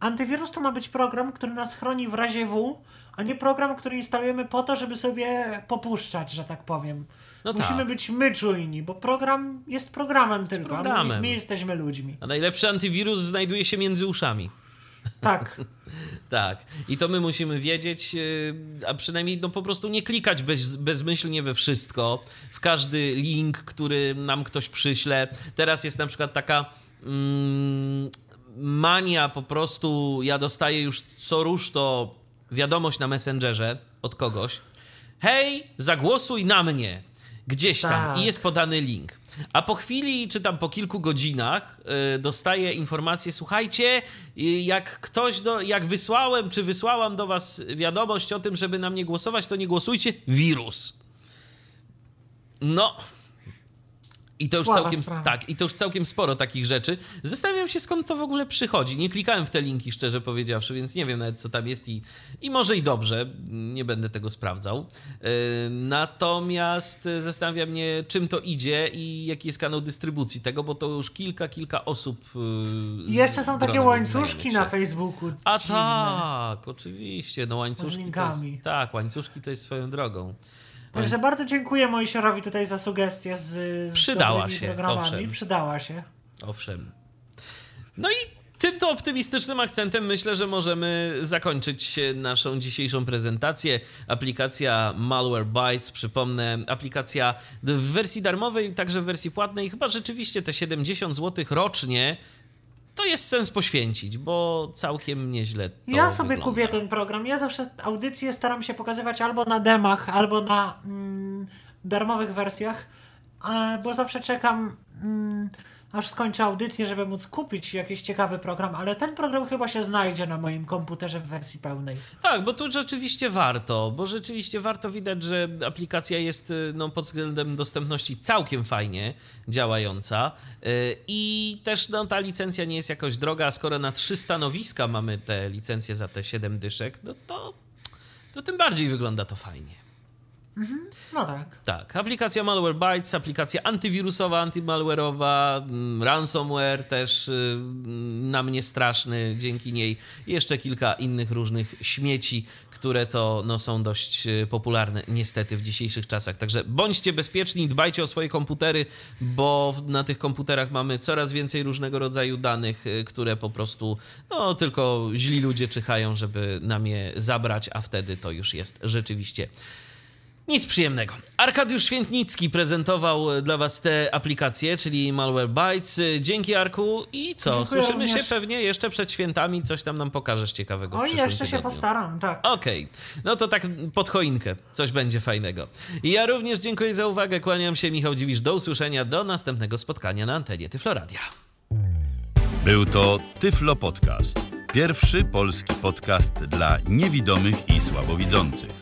antywirus to ma być program, który nas chroni w razie W, a nie program, który instalujemy po to, żeby sobie popuszczać, że tak powiem. No Musimy tak. być my czujni, bo program jest programem tylko, a my, programem. my jesteśmy ludźmi. A najlepszy antywirus znajduje się między uszami. Tak. Tak. I to my musimy wiedzieć, yy, a przynajmniej no, po prostu nie klikać bez, bezmyślnie we wszystko, w każdy link, który nam ktoś przyśle. Teraz jest na przykład taka mm, mania po prostu, ja dostaję już co rusz to wiadomość na Messengerze od kogoś. Hej, zagłosuj na mnie. Gdzieś tam Tak. i jest podany link. A po chwili, czy tam po kilku godzinach, y, dostaję informację: słuchajcie, jak ktoś, do, jak wysłałem, czy wysłałam do was wiadomość o tym, żeby na mnie głosować, to nie głosujcie. Wirus. No. I to już całkiem sprawa. tak, i to już całkiem sporo takich rzeczy. Zastanawiam się, skąd to w ogóle przychodzi. Nie klikałem w te linki, szczerze powiedziawszy, więc nie wiem nawet, co tam jest i, i może i dobrze. Nie będę tego sprawdzał. Yy, natomiast y, zastanawia mnie, czym to idzie i jaki jest kanał dystrybucji tego, bo to już kilka, kilka osób. yy, I jeszcze są takie łańcuszki na Facebooku. A dziwne. tak, oczywiście. No łańcuszki to jest, Tak, łańcuszki to jest swoją drogą. Także bardzo dziękuję Mojsiorowi tutaj za sugestie z, z Przydała się, programami. owszem. Przydała się. Owszem. No i tym to optymistycznym akcentem myślę, że możemy zakończyć naszą dzisiejszą prezentację. Aplikacja Malwarebytes, przypomnę, aplikacja w wersji darmowej, także w wersji płatnej. Chyba rzeczywiście te 70 zł rocznie to jest sens poświęcić, bo całkiem nieźle to Ja sobie wygląda. kupię ten program. Ja zawsze audycje staram się pokazywać albo na demach, albo na mm, darmowych wersjach, bo zawsze czekam mm, aż skończę audycję, żeby móc kupić jakiś ciekawy program, ale ten program chyba się znajdzie na moim komputerze w wersji pełnej. Tak, bo tu rzeczywiście warto, bo rzeczywiście warto widać, że aplikacja jest y, no, pod względem dostępności całkiem fajnie działająca y, i też no, ta licencja nie jest jakoś droga, skoro na trzy stanowiska mamy te licencje za te 7 dyszek, no to, to tym bardziej wygląda to fajnie. No tak. Tak, aplikacja Malwarebytes, aplikacja antywirusowa, antymalware'owa, mm, ransomware też y, na mnie straszny dzięki niej. I jeszcze kilka innych różnych śmieci, które to no, są dość y, popularne niestety w dzisiejszych czasach. Także bądźcie bezpieczni, dbajcie o swoje komputery, bo na tych komputerach mamy coraz więcej różnego rodzaju danych, y, które po prostu no, tylko źli ludzie czyhają, żeby nam je zabrać, a wtedy to już jest rzeczywiście nic przyjemnego. Arkadiusz Świętnicki prezentował e, dla Was te aplikacje, czyli Malwarebytes. E, Dzięki Arku i co? Dziękuję Słyszymy się również. pewnie jeszcze przed świętami, coś tam nam pokażesz ciekawego przyszłym jeszcze się tygodniu. postaram, tak. Okej, no to tak pod choinkę, coś będzie fajnego. I ja również dziękuję za uwagę, kłaniam się, Michał Dziwisz, do usłyszenia, do następnego spotkania na antenie Tyfloradia. Był to Tyflo Podcast. Pierwszy polski podcast dla niewidomych i słabowidzących.